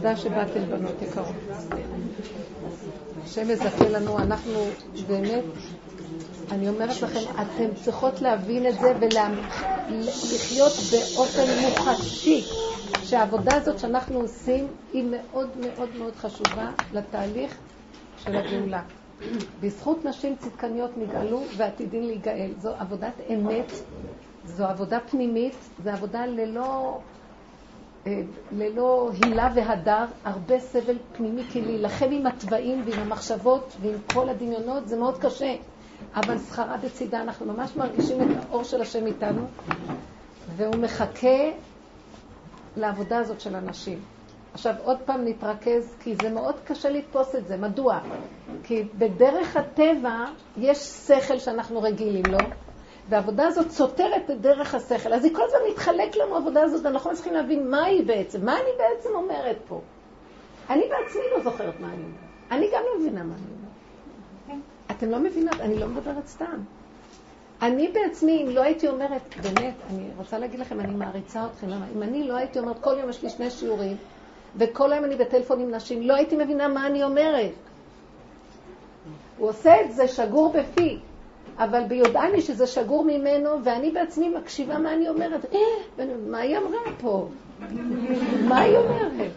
תודה שבאתם בנות יקרות. השם מזכה לנו, אנחנו באמת, אני אומרת לכם, אתן צריכות להבין את זה ולחיות באופן מוחשי, שהעבודה הזאת שאנחנו עושים היא מאוד מאוד מאוד חשובה לתהליך של הגאולה. בזכות נשים צדקניות נגאלו ועתידים להיגאל. זו עבודת אמת, זו עבודה פנימית, זו עבודה ללא, ללא הילה והדר, הרבה סבל פנימי, כי להילחם עם התוואים ועם המחשבות ועם כל הדמיונות זה מאוד קשה. אבל שכרה בצידה, אנחנו ממש מרגישים את האור של השם איתנו, והוא מחכה לעבודה הזאת של הנשים. עכשיו עוד פעם נתרכז, כי זה מאוד קשה לתפוס את זה. מדוע? כי בדרך הטבע יש שכל שאנחנו רגילים לו, והעבודה הזאת סותרת את דרך השכל. אז היא כל הזמן מתחלק לנו העבודה הזאת, ואנחנו לא צריכים להבין מה היא בעצם, מה אני בעצם אומרת פה. אני בעצמי לא זוכרת מה אני אומרת. אני גם לא מבינה מה אני אומרת. אתם לא מבינות, אני לא מדברת סתם. אני בעצמי, אם לא הייתי אומרת, באמת, אני רוצה להגיד לכם, אני מעריצה אתכם, למה? אם אני לא הייתי אומרת, כל יום יש לי שני שיעורים, וכל היום אני בטלפון עם נשים, לא הייתי מבינה מה אני אומרת. הוא עושה את זה שגור בפי, אבל ביודעני שזה שגור ממנו, ואני בעצמי מקשיבה מה אני אומרת. אה, מה היא אמרה פה? מה היא אומרת?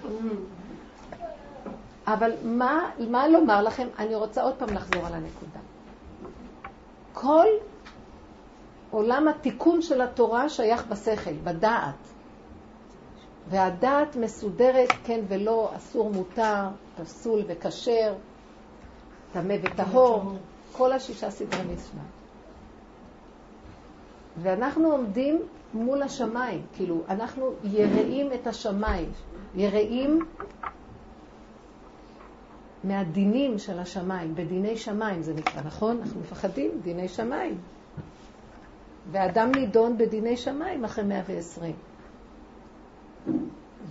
אבל מה, מה לומר לכם? אני רוצה עוד פעם לחזור על הנקודה. כל עולם התיקון של התורה שייך בשכל, בדעת. והדעת מסודרת, כן ולא, אסור מותר, פסול וכשר, טמא וטהור, כל השישה סדרי מצווה. ואנחנו עומדים מול השמיים, כאילו, אנחנו יראים את השמיים, יראים מהדינים של השמיים, בדיני שמיים זה נקרא, נכון? אנחנו מפחדים, דיני שמיים. ואדם נידון בדיני שמיים אחרי 120.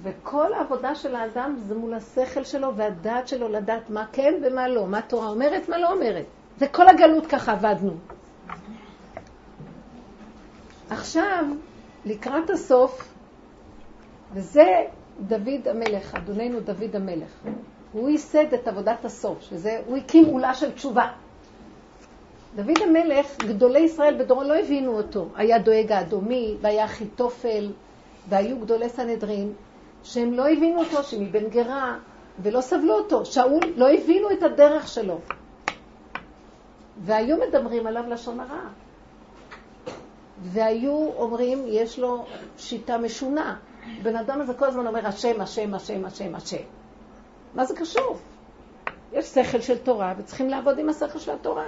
וכל העבודה של האדם זה מול השכל שלו והדעת שלו לדעת מה כן ומה לא, מה התורה אומרת, מה לא אומרת. זה כל הגלות ככה עבדנו. עכשיו, לקראת הסוף, וזה דוד המלך, אדוננו דוד המלך. הוא ייסד את עבודת הסוף, שזה, הוא הקים עולה של תשובה. דוד המלך, גדולי ישראל בדורו לא הבינו אותו. היה דואג האדומי, והיה אחיתופל, והיו גדולי סנהדרין, שהם לא הבינו אותו, שמבן גרה, ולא סבלו אותו. שאול לא הבינו את הדרך שלו. והיו מדברים עליו לשון הרע. והיו אומרים, יש לו שיטה משונה. בן אדם הזה כל הזמן אומר, השם, השם, השם, השם, השם. מה זה קשור? יש שכל של תורה, וצריכים לעבוד עם השכל של התורה.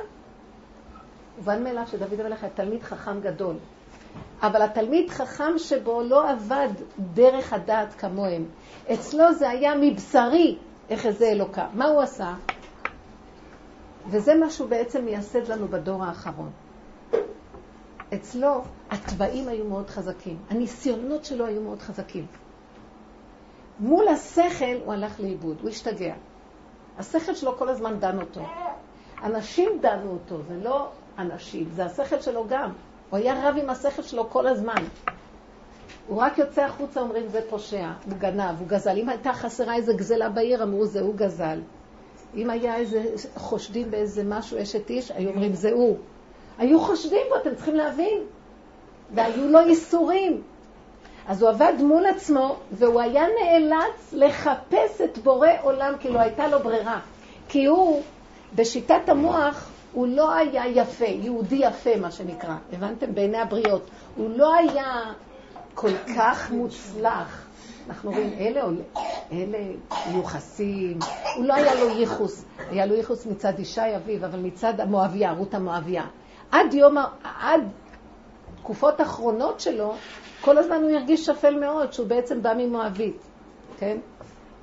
מובן מאליו שדוד המלך היה תלמיד חכם גדול. אבל התלמיד חכם שבו לא עבד דרך הדעת כמוהם. אצלו זה היה מבשרי, איך איזה אלוקה. מה הוא עשה? וזה מה שהוא בעצם מייסד לנו בדור האחרון. אצלו התוואים היו מאוד חזקים, הניסיונות שלו היו מאוד חזקים. מול השכל הוא הלך לאיבוד, הוא השתגע. השכל שלו כל הזמן דן אותו. אנשים דנו אותו, זה לא אנשים, זה השכל שלו גם. הוא היה רב עם השכל שלו כל הזמן. הוא רק יוצא החוצה, אומרים זה פושע, הוא גנב, הוא גזל. אם הייתה חסרה איזה גזלה בעיר, אמרו זה הוא גזל. אם היה איזה חושדים באיזה משהו, אשת איש, היו אומרים זה הוא. היו חושדים בו, אתם צריכים להבין. והיו לו ייסורים. אז הוא עבד מול עצמו, והוא היה נאלץ לחפש את בורא עולם, כי לא הייתה לו ברירה. כי הוא, בשיטת המוח, הוא לא היה יפה, יהודי יפה, מה שנקרא. הבנתם? בעיני הבריות. הוא לא היה כל כך מוצלח. אנחנו רואים, אלה, אלה מיוחסים. הוא לא היה לו ייחוס. היה לו ייחוס מצד ישי אביו, אבל מצד המואביה, רות המואביה. עד יום, עד תקופות אחרונות שלו, כל הזמן הוא הרגיש שפל מאוד, שהוא בעצם בא ממואבית, כן?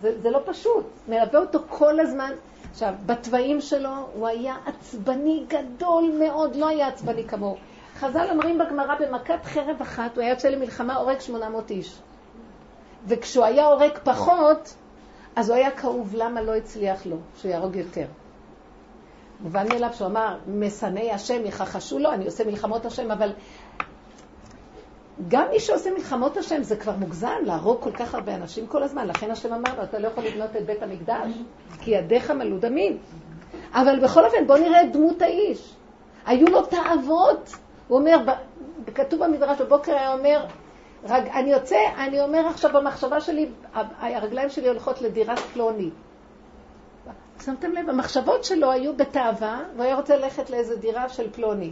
זה, זה לא פשוט. מלווה אותו כל הזמן. עכשיו, בתוואים שלו הוא היה עצבני גדול מאוד, לא היה עצבני כמוהו. חז"ל אומרים בגמרא, במכת חרב אחת, הוא היה יוצא למלחמה, הורג 800 איש. וכשהוא היה הורג פחות, אז הוא היה כאוב למה לא הצליח לו, שהוא יהרוג יותר. מובן מאליו שהוא אמר, משנאי השם יכחשו לו, אני עושה מלחמות השם, אבל גם מי שעושה מלחמות השם זה כבר מוגזם, להרוג כל כך הרבה אנשים כל הזמן. לכן השם אמר לו, אתה לא יכול לבנות את בית המקדש, כי ידיך מלאו דמים. אבל בכל אופן, בואו נראה את דמות האיש. היו לו תאוות. הוא אומר, כתוב במדרש, בבוקר היה אומר, רג, אני יוצא, אני אומר עכשיו במחשבה שלי, הרגליים שלי הולכות לדירת פלוני. שמתם לב, המחשבות שלו היו בתאווה, והוא היה רוצה ללכת לאיזה דירה של פלוני.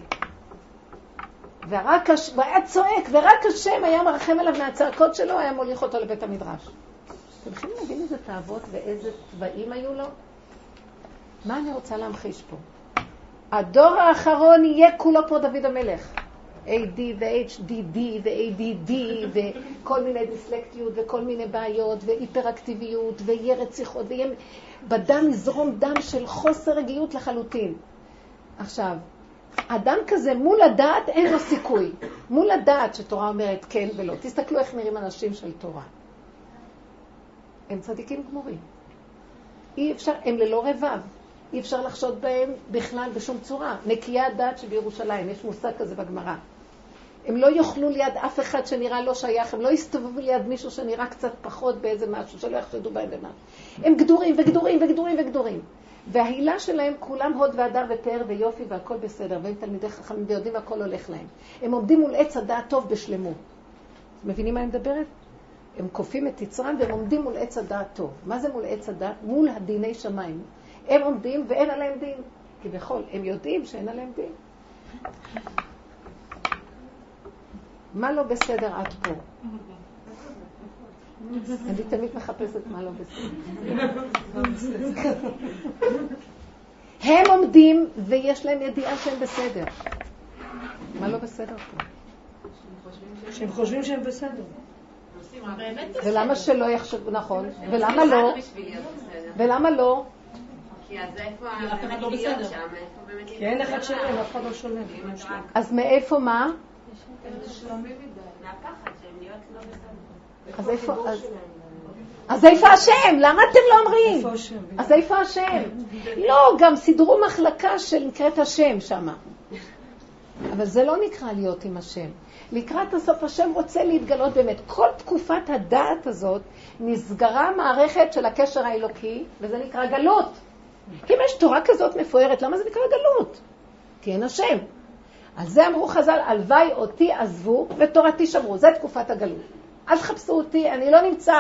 ורק, הש... והיה צועק, ורק השם היה מרחם עליו מהצעקות שלו, היה מוליך אותו לבית המדרש. אתם יכולים להבין איזה תאוות ואיזה צבעים היו לו? מה אני רוצה להמחיש פה? הדור האחרון יהיה כולו כמו דוד המלך. AD ו-HDD ו-ADD וכל מיני דיסלקטיות וכל מיני בעיות והיפראקטיביות ויהיה רציחות ויהיה... בדם יזרום דם של חוסר רגיעות לחלוטין. עכשיו, אדם כזה מול הדעת אין לו סיכוי. מול הדעת שתורה אומרת כן ולא. תסתכלו איך נראים אנשים של תורה. הם צדיקים גמורים. אי אפשר, הם ללא רבב. אי אפשר לחשוד בהם בכלל בשום צורה. נקיי הדעת שבירושלים, יש מושג כזה בגמרא. הם לא יאכלו ליד אף אחד שנראה לא שייך, הם לא יסתובבו ליד מישהו שנראה קצת פחות באיזה משהו, שלא יחשדו בהם במשהו. הם גדורים וגדורים וגדורים וגדורים. וההילה שלהם כולם הוד והדר ופאר ויופי והכל בסדר, והם תלמידי חכמים ויודעים והכל הולך להם. הם עומדים מול עץ הדעת טוב בשלמות. מבינים מה אני מדברת? הם כופים את יצרם והם עומדים מול עץ הדעת טוב. מה זה מול עץ הדעת? מול הדיני שמיים. הם עומדים ואין עליהם דין. כביכול, הם יודעים שאין עליהם דין. מה לא בסדר עד פה? אני תמיד מחפשת מה לא בסדר. הם עומדים ויש להם ידיעה שהם בסדר. מה לא בסדר פה? שהם חושבים שהם בסדר. ולמה שלא יחשבו, נכון, ולמה לא? ולמה לא? כי אז איפה באמת לא להיות שם? כי אין אחד שלם, אף אחד לא שולם. אז מאיפה מה? אז איפה... אז איפה השם? למה אתם לא אומרים? אז איפה השם? לא, גם סידרו מחלקה שנקראת השם שם. אבל זה לא נקרא להיות עם השם. לקראת הסוף השם רוצה להתגלות באמת. כל תקופת הדעת הזאת נסגרה מערכת של הקשר האלוקי, וזה נקרא גלות. אם יש תורה כזאת מפוארת, למה זה נקרא גלות? כי אין השם. על זה אמרו חז"ל, הלוואי אותי עזבו ותורתי שמרו. זה תקופת הגלות. אל תחפשו אותי, אני לא נמצא.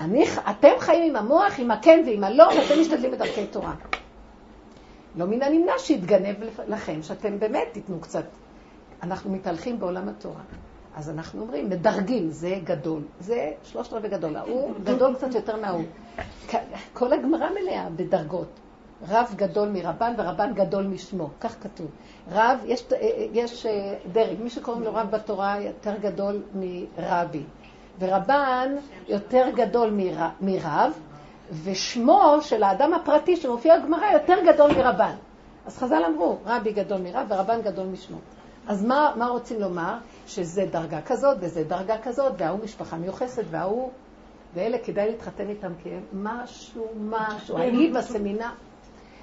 אני, אתם חיים עם המוח, עם הכן ועם הלא, ואתם משתדלים בדרכי תורה. לא מן הנמנע שיתגנב לכם, שאתם באמת תיתנו קצת. אנחנו מתהלכים בעולם התורה. אז אנחנו אומרים, מדרגים, זה גדול, זה שלושת רבעי גדול, ההוא גדול קצת יותר מההוא. כל הגמרא מלאה בדרגות. רב גדול מרבן ורבן גדול משמו, כך כתוב. רב, יש, יש אה, דרג, מי שקוראים לו רב בתורה יותר גדול מרבי, ורבן יותר גדול מרב, ושמו של האדם הפרטי שמופיע בגמרא יותר גדול מרבן. אז חז"ל אמרו, רבי גדול מרב ורבן גדול משמו. אז מה, מה רוצים לומר? שזה דרגה כזאת וזה דרגה כזאת, וההוא משפחה מיוחסת וההוא, ואלה כדאי להתחתן איתם כי הם משהו, משהו, אני בסמינר.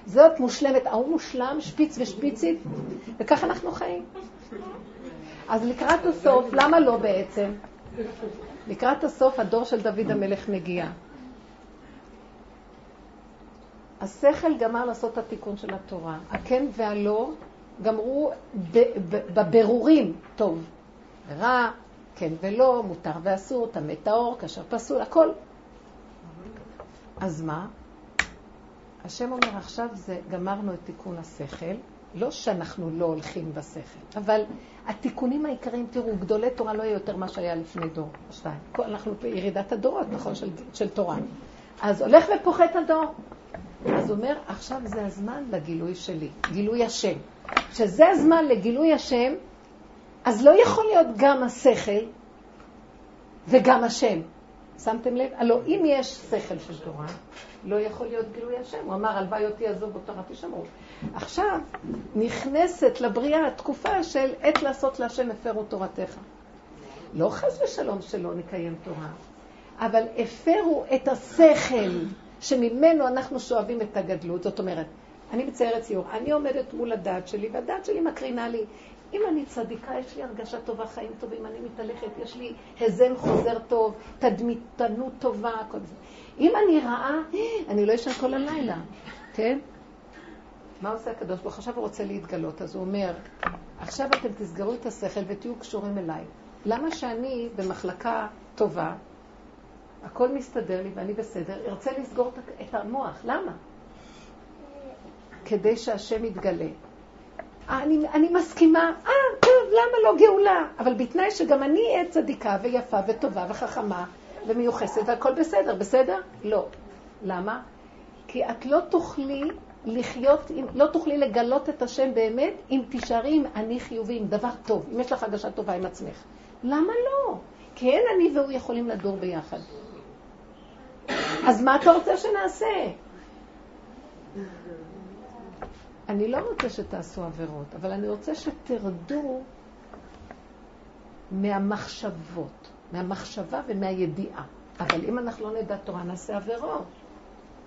זאת מושלמת, ההוא מושלם, שפיץ ושפיצית, וכך אנחנו חיים. אז לקראת הסוף, למה לא בעצם? לקראת הסוף הדור של דוד המלך מגיע. השכל גמר לעשות את התיקון של התורה. הכן והלא גמרו בבירורים טוב ורע, כן ולא, מותר ואסור, טמא טהור, כאשר פסול, הכל. אז מה? השם אומר, עכשיו זה, גמרנו את תיקון השכל, לא שאנחנו לא הולכים בשכל, אבל התיקונים העיקריים, תראו, גדולי תורה לא יהיה יותר מה שהיה לפני דור, שתיים. אנחנו בירידת הדורות, נכון, של, של תורה. אז הולך ופוחת הדור. אז הוא אומר, עכשיו זה הזמן לגילוי שלי, גילוי השם. כשזה הזמן לגילוי השם, אז לא יכול להיות גם השכל וגם השם. שמתם לב? הלוא אם יש שכל של תורה, לא יכול להיות גילוי השם. הוא אמר, הלוואי אותי עזוב בתורה תשמרו. עכשיו נכנסת לבריאה התקופה של עת לעשות להשם הפרו תורתך. לא חס ושלום שלא נקיים תורה, אבל הפרו את השכל שממנו אנחנו שואבים את הגדלות. זאת אומרת, אני מציירת ציור, אני עומדת מול הדעת שלי, והדעת שלי מקרינה לי אם אני צדיקה, יש לי הרגשה טובה, חיים טובים, אני מתהלכת, יש לי הזן חוזר טוב, תדמיתנות טובה, כל זה. אם אני רעה, אני לא אשן כל הלילה, כן? מה עושה הקדוש ברוך הוא? עכשיו הוא רוצה להתגלות, אז הוא אומר, עכשיו אתם תסגרו את השכל ותהיו קשורים אליי. למה שאני במחלקה טובה, הכל מסתדר לי ואני בסדר, ארצה לסגור את המוח? למה? כדי שהשם יתגלה. אני, אני מסכימה, אה, טוב, למה לא גאולה? אבל בתנאי שגם אני אהיה צדיקה ויפה וטובה וחכמה ומיוחסת והכל בסדר, בסדר? לא. למה? כי את לא תוכלי לחיות, לא תוכלי לגלות את השם באמת אם תישארי עם אני חיובי, עם דבר טוב, אם יש לך הרגשה טובה עם עצמך. למה לא? כי אין אני והוא יכולים לדור ביחד. אז מה אתה רוצה שנעשה? אני לא רוצה שתעשו עבירות, אבל אני רוצה שתרדו מהמחשבות, מהמחשבה ומהידיעה. אבל אם אנחנו לא נדע תורה, נעשה עבירות.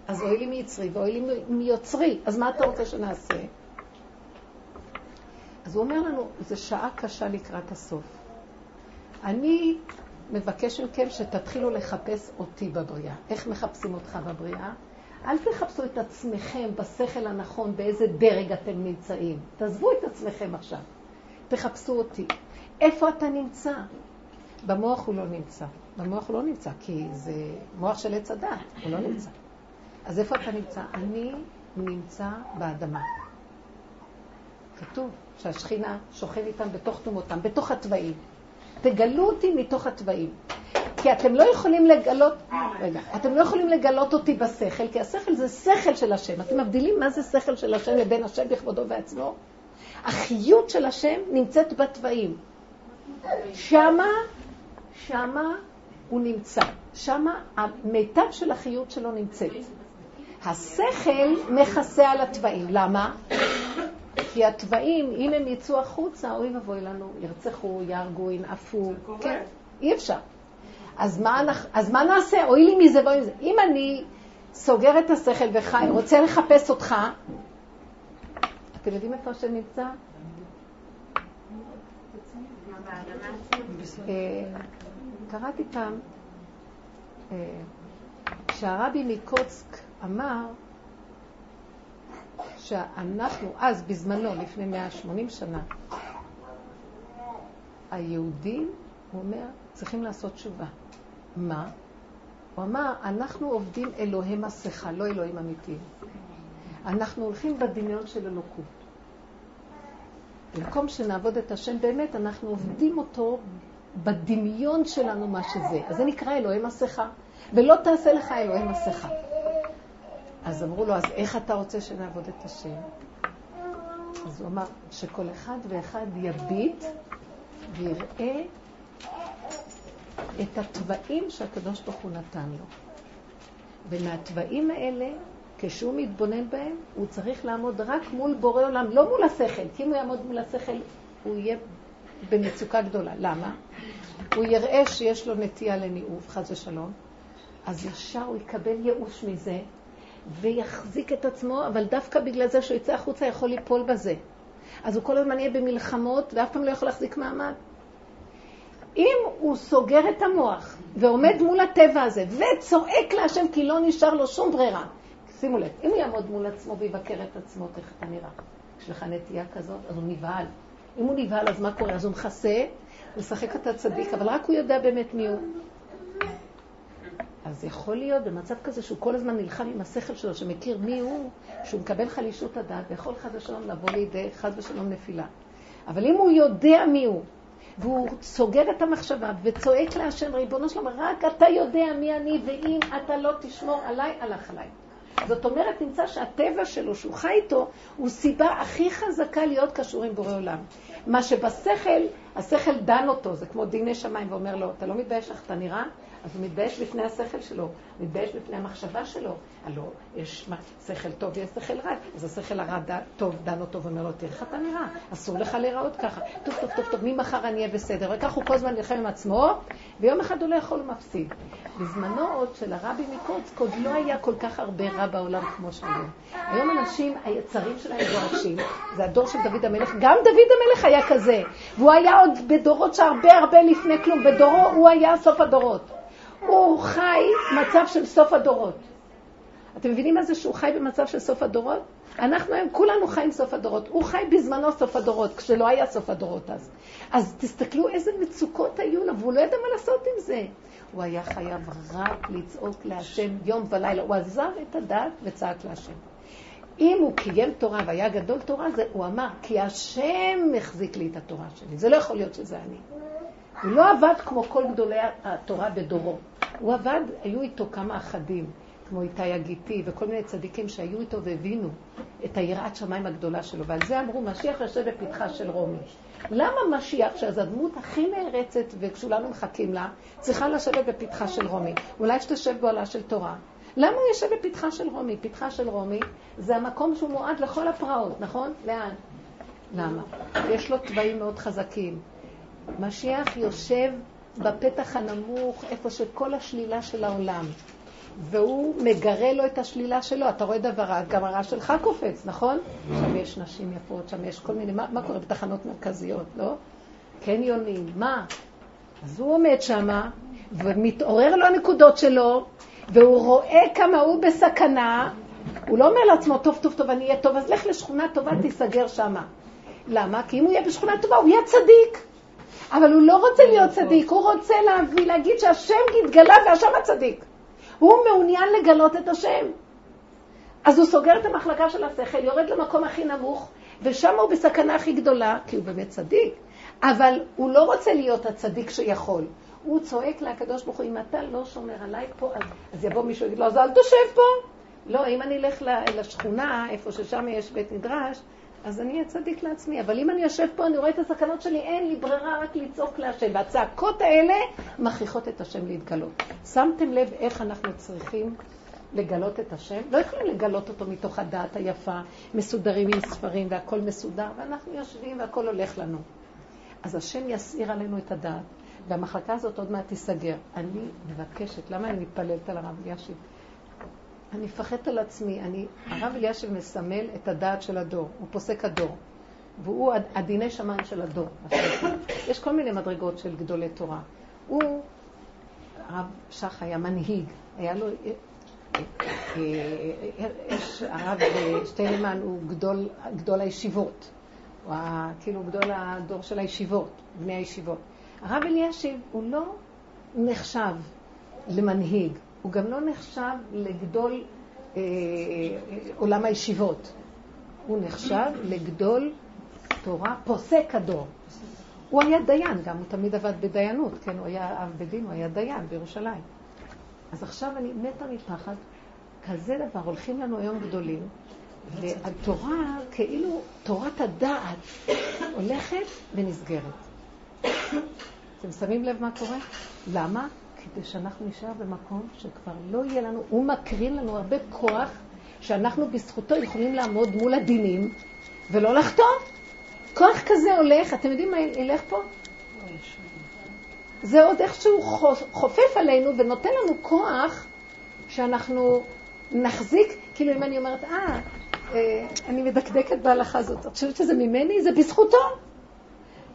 אז אוי לי מיצרי ואוי לי מיוצרי, אז מה אתה רוצה שנעשה? אז הוא אומר לנו, זו שעה קשה לקראת הסוף. אני מבקש מכם שתתחילו לחפש אותי בבריאה. איך מחפשים אותך בבריאה? אל תחפשו את עצמכם בשכל הנכון, באיזה דרג אתם נמצאים. תעזבו את עצמכם עכשיו. תחפשו אותי. איפה אתה נמצא? במוח הוא לא נמצא. במוח הוא לא נמצא, כי זה מוח של עץ הדת, הוא לא נמצא. אז איפה אתה נמצא? אני נמצא באדמה. כתוב שהשכינה שוכן איתם בתוך תומותם, בתוך התוואים. תגלו אותי מתוך התוואים. כי אתם לא יכולים לגלות, רגע, אתם לא יכולים לגלות אותי בשכל, כי השכל זה שכל של השם. אתם מבדילים מה זה שכל של השם לבין השם בכבודו ועצמו? החיות של השם נמצאת בתוואים. שמה, שמה הוא נמצא. שמה המיטב של החיות שלו נמצאת. השכל מכסה על התוואים. למה? כי התוואים, אם הם יצאו החוצה, אוי ואבוי לנו, ירצחו, יהרגו, ינאפו. כן, אי אפשר. אז מה, אז מה נעשה? אוי לי מזה ואוי מזה. אם אני סוגר את השכל וחי, רוצה לחפש אותך, אתם יודעים איפה השם נמצא? אה, קראתי פעם אה, שהרבי מקוצק אמר שאנחנו, אז בזמנו, לפני 180 שנה, היהודים, הוא אומר, צריכים לעשות תשובה. מה? הוא אמר, אנחנו עובדים אלוהי מסכה, לא אלוהים אמיתיים. אנחנו הולכים בדמיון של אלוקות. במקום שנעבוד את השם באמת, אנחנו עובדים אותו בדמיון שלנו מה שזה. אז זה נקרא אלוהי מסכה. ולא תעשה לך אלוהי מסכה. אז אמרו לו, אז איך אתה רוצה שנעבוד את השם? אז הוא אמר שכל אחד ואחד יביט ויראה את התוואים שהקדוש ברוך הוא נתן לו. ומהתוואים האלה, כשהוא מתבונן בהם, הוא צריך לעמוד רק מול בורא עולם, לא מול השכל, כי אם הוא יעמוד מול השכל, הוא יהיה במצוקה גדולה. למה? הוא יראה שיש לו נטייה לניאוף, חס ושלום, אז ישר הוא יקבל ייאוש מזה, ויחזיק את עצמו, אבל דווקא בגלל זה שהוא יצא החוצה יכול ליפול בזה. אז הוא כל הזמן יהיה במלחמות, ואף פעם לא יכול להחזיק מעמד. אם הוא סוגר את המוח ועומד מול הטבע הזה וצועק להשם כי לא נשאר לו שום ברירה, שימו לב, אם הוא יעמוד מול עצמו ויבקר את עצמו, איך אתה נראה? יש לך נטייה כזאת, אז הוא נבהל. אם הוא נבהל, אז מה קורה? אז הוא מכסה, הוא משחק את הצדיק, אבל רק הוא יודע באמת מי הוא. אז יכול להיות במצב כזה שהוא כל הזמן נלחם עם השכל שלו, שמכיר מי הוא, שהוא מקבל חלישות הדעת, ויכול חד ושלום לבוא לידי חד ושלום נפילה. אבל אם הוא יודע מי הוא, והוא סוגר את המחשבה וצועק להשם, ריבונו שלום, רק אתה יודע מי אני, ואם אתה לא תשמור עליי, הלך עליי. זאת אומרת, נמצא שהטבע שלו, שהוא חי איתו, הוא סיבה הכי חזקה להיות קשור עם בורא עולם. מה שבשכל, השכל דן אותו, זה כמו דיני שמיים, ואומר לו, אתה לא מתבייש איך אתה נראה? אז הוא מתבייש בפני השכל שלו, מתבייש בפני המחשבה שלו. הלוא יש שכל טוב ויש שכל רע, אז השכל הרע טוב דן אותו ואומר לו, תראה איך אתה נראה, אסור לך להיראות ככה. טוב, טוב, טוב, טוב, ממחר אני אהיה בסדר. וכך הוא כל הזמן נלחם עם עצמו, ויום אחד הוא לא יכול ומפסיד. בזמנו עוד של הרבי מקוצק עוד לא היה כל כך הרבה רע בעולם כמו שהיום. היום אנשים, היצרים שלהם דורשים, זה הדור של דוד המלך, גם דוד המלך היה כזה, והוא היה עוד בדורות שהרבה הרבה לפני כלום, בדורו הוא היה סוף הדורות. הוא חי מצב של סוף הדורות. אתם מבינים מה זה שהוא חי במצב של סוף הדורות? אנחנו היום כולנו חיים סוף הדורות. הוא חי בזמנו סוף הדורות, כשלא היה סוף הדורות אז. אז תסתכלו איזה מצוקות היו לו, והוא לא ידע מה לעשות עם זה. הוא היה חייב רק לצעוק להשם יום ולילה. הוא עזב את הדת וצעק להשם. אם הוא קיים תורה והיה גדול תורה, זה, הוא אמר, כי השם החזיק לי את התורה שלי. זה לא יכול להיות שזה אני. הוא לא עבד כמו כל גדולי התורה בדורו. הוא עבד, היו איתו כמה אחדים, כמו איתי הגיתי וכל מיני צדיקים שהיו איתו והבינו את היראת שמיים הגדולה שלו. ועל זה אמרו, משיח יושב בפתחה של רומי. למה משיח, שזו הדמות הכי נערצת וכשולנו מחכים לה, צריכה לשבת בפתחה של רומי? אולי שתשב באוהלה של תורה. למה הוא יושב בפתחה של רומי? פתחה של רומי זה המקום שהוא מועד לכל הפרעות, נכון? לאן? למה? יש לו תוואים מאוד חזקים. משיח יושב בפתח הנמוך, איפה שכל השלילה של העולם. והוא מגרה לו את השלילה שלו. אתה רואה דבר, גם הרע שלך קופץ, נכון? שם יש נשים יפות, שם יש כל מיני, מה, מה קורה בתחנות מרכזיות, לא? קניונים, מה? אז הוא עומד שם, ומתעורר לו הנקודות שלו, והוא רואה כמה הוא בסכנה. הוא לא אומר לעצמו, טוב, טוב, טוב, אני אהיה טוב, אז לך לשכונה טובה, תיסגר שמה. למה? כי אם הוא יהיה בשכונה טובה, הוא יהיה צדיק. אבל הוא לא רוצה להיות צדיק, הוא רוצה להביא, להגיד שהשם התגלה והשם הצדיק. הוא מעוניין לגלות את השם. אז הוא סוגר את המחלקה של השכל, יורד למקום הכי נמוך, ושם הוא בסכנה הכי גדולה, כי הוא באמת צדיק. אבל הוא לא רוצה להיות הצדיק שיכול. הוא צועק לקדוש ברוך הוא, אם אתה לא שומר עליי פה, אז, אז יבוא מישהו ויגיד לו, אז אל תשב פה. לא, אם אני אלך לשכונה, איפה ששם יש בית מדרש, אז אני אהיה צדיק לעצמי. אבל אם אני יושב פה, אני רואה את הסכנות שלי, אין לי ברירה רק לצעוק להשם. והצעקות האלה מכריחות את השם להתגלות. שמתם לב איך אנחנו צריכים לגלות את השם? לא יכולים לגלות אותו מתוך הדעת היפה, מסודרים עם ספרים והכל מסודר, ואנחנו יושבים והכל הולך לנו. אז השם יסעיר עלינו את הדעת, והמחלקה הזאת עוד מעט תיסגר. אני מבקשת, למה אני מתפללת על הרב אלישיב? אני מפחדת על עצמי. אני, הרב אלישיב מסמל את הדעת של הדור, הוא פוסק הדור. והוא הדיני שמיים של הדור. יש כל מיני מדרגות של גדולי תורה. הוא, הרב שח היה מנהיג, היה לו... יש, הרב שטיינמן הוא גדול, גדול הישיבות. הוא כאילו גדול הדור של הישיבות, בני הישיבות. הרב אלישיב הוא לא נחשב למנהיג, הוא גם לא נחשב לגדול אה, עולם הישיבות. הוא נחשב לגדול תורה, פוסק הדור. הוא היה דיין, גם הוא תמיד עבד בדיינות, כן, הוא היה אב בדין, הוא היה דיין בירושלים. אז עכשיו אני מתה מפחד, כזה דבר, הולכים לנו היום גדולים, והתורה, כאילו תורת הדעת, הולכת ונסגרת. אתם שמים לב מה קורה? למה? כדי שאנחנו נשאר במקום שכבר לא יהיה לנו, הוא מקרין לנו הרבה כוח שאנחנו בזכותו יכולים לעמוד מול הדינים ולא לחתום. כוח כזה הולך, אתם יודעים מה ילך פה? זה עוד איכשהו חופף עלינו ונותן לנו כוח שאנחנו נחזיק, כאילו אם אני אומרת, אה, אה אני מדקדקת בהלכה הזאת, את חושבת שזה ממני? זה בזכותו.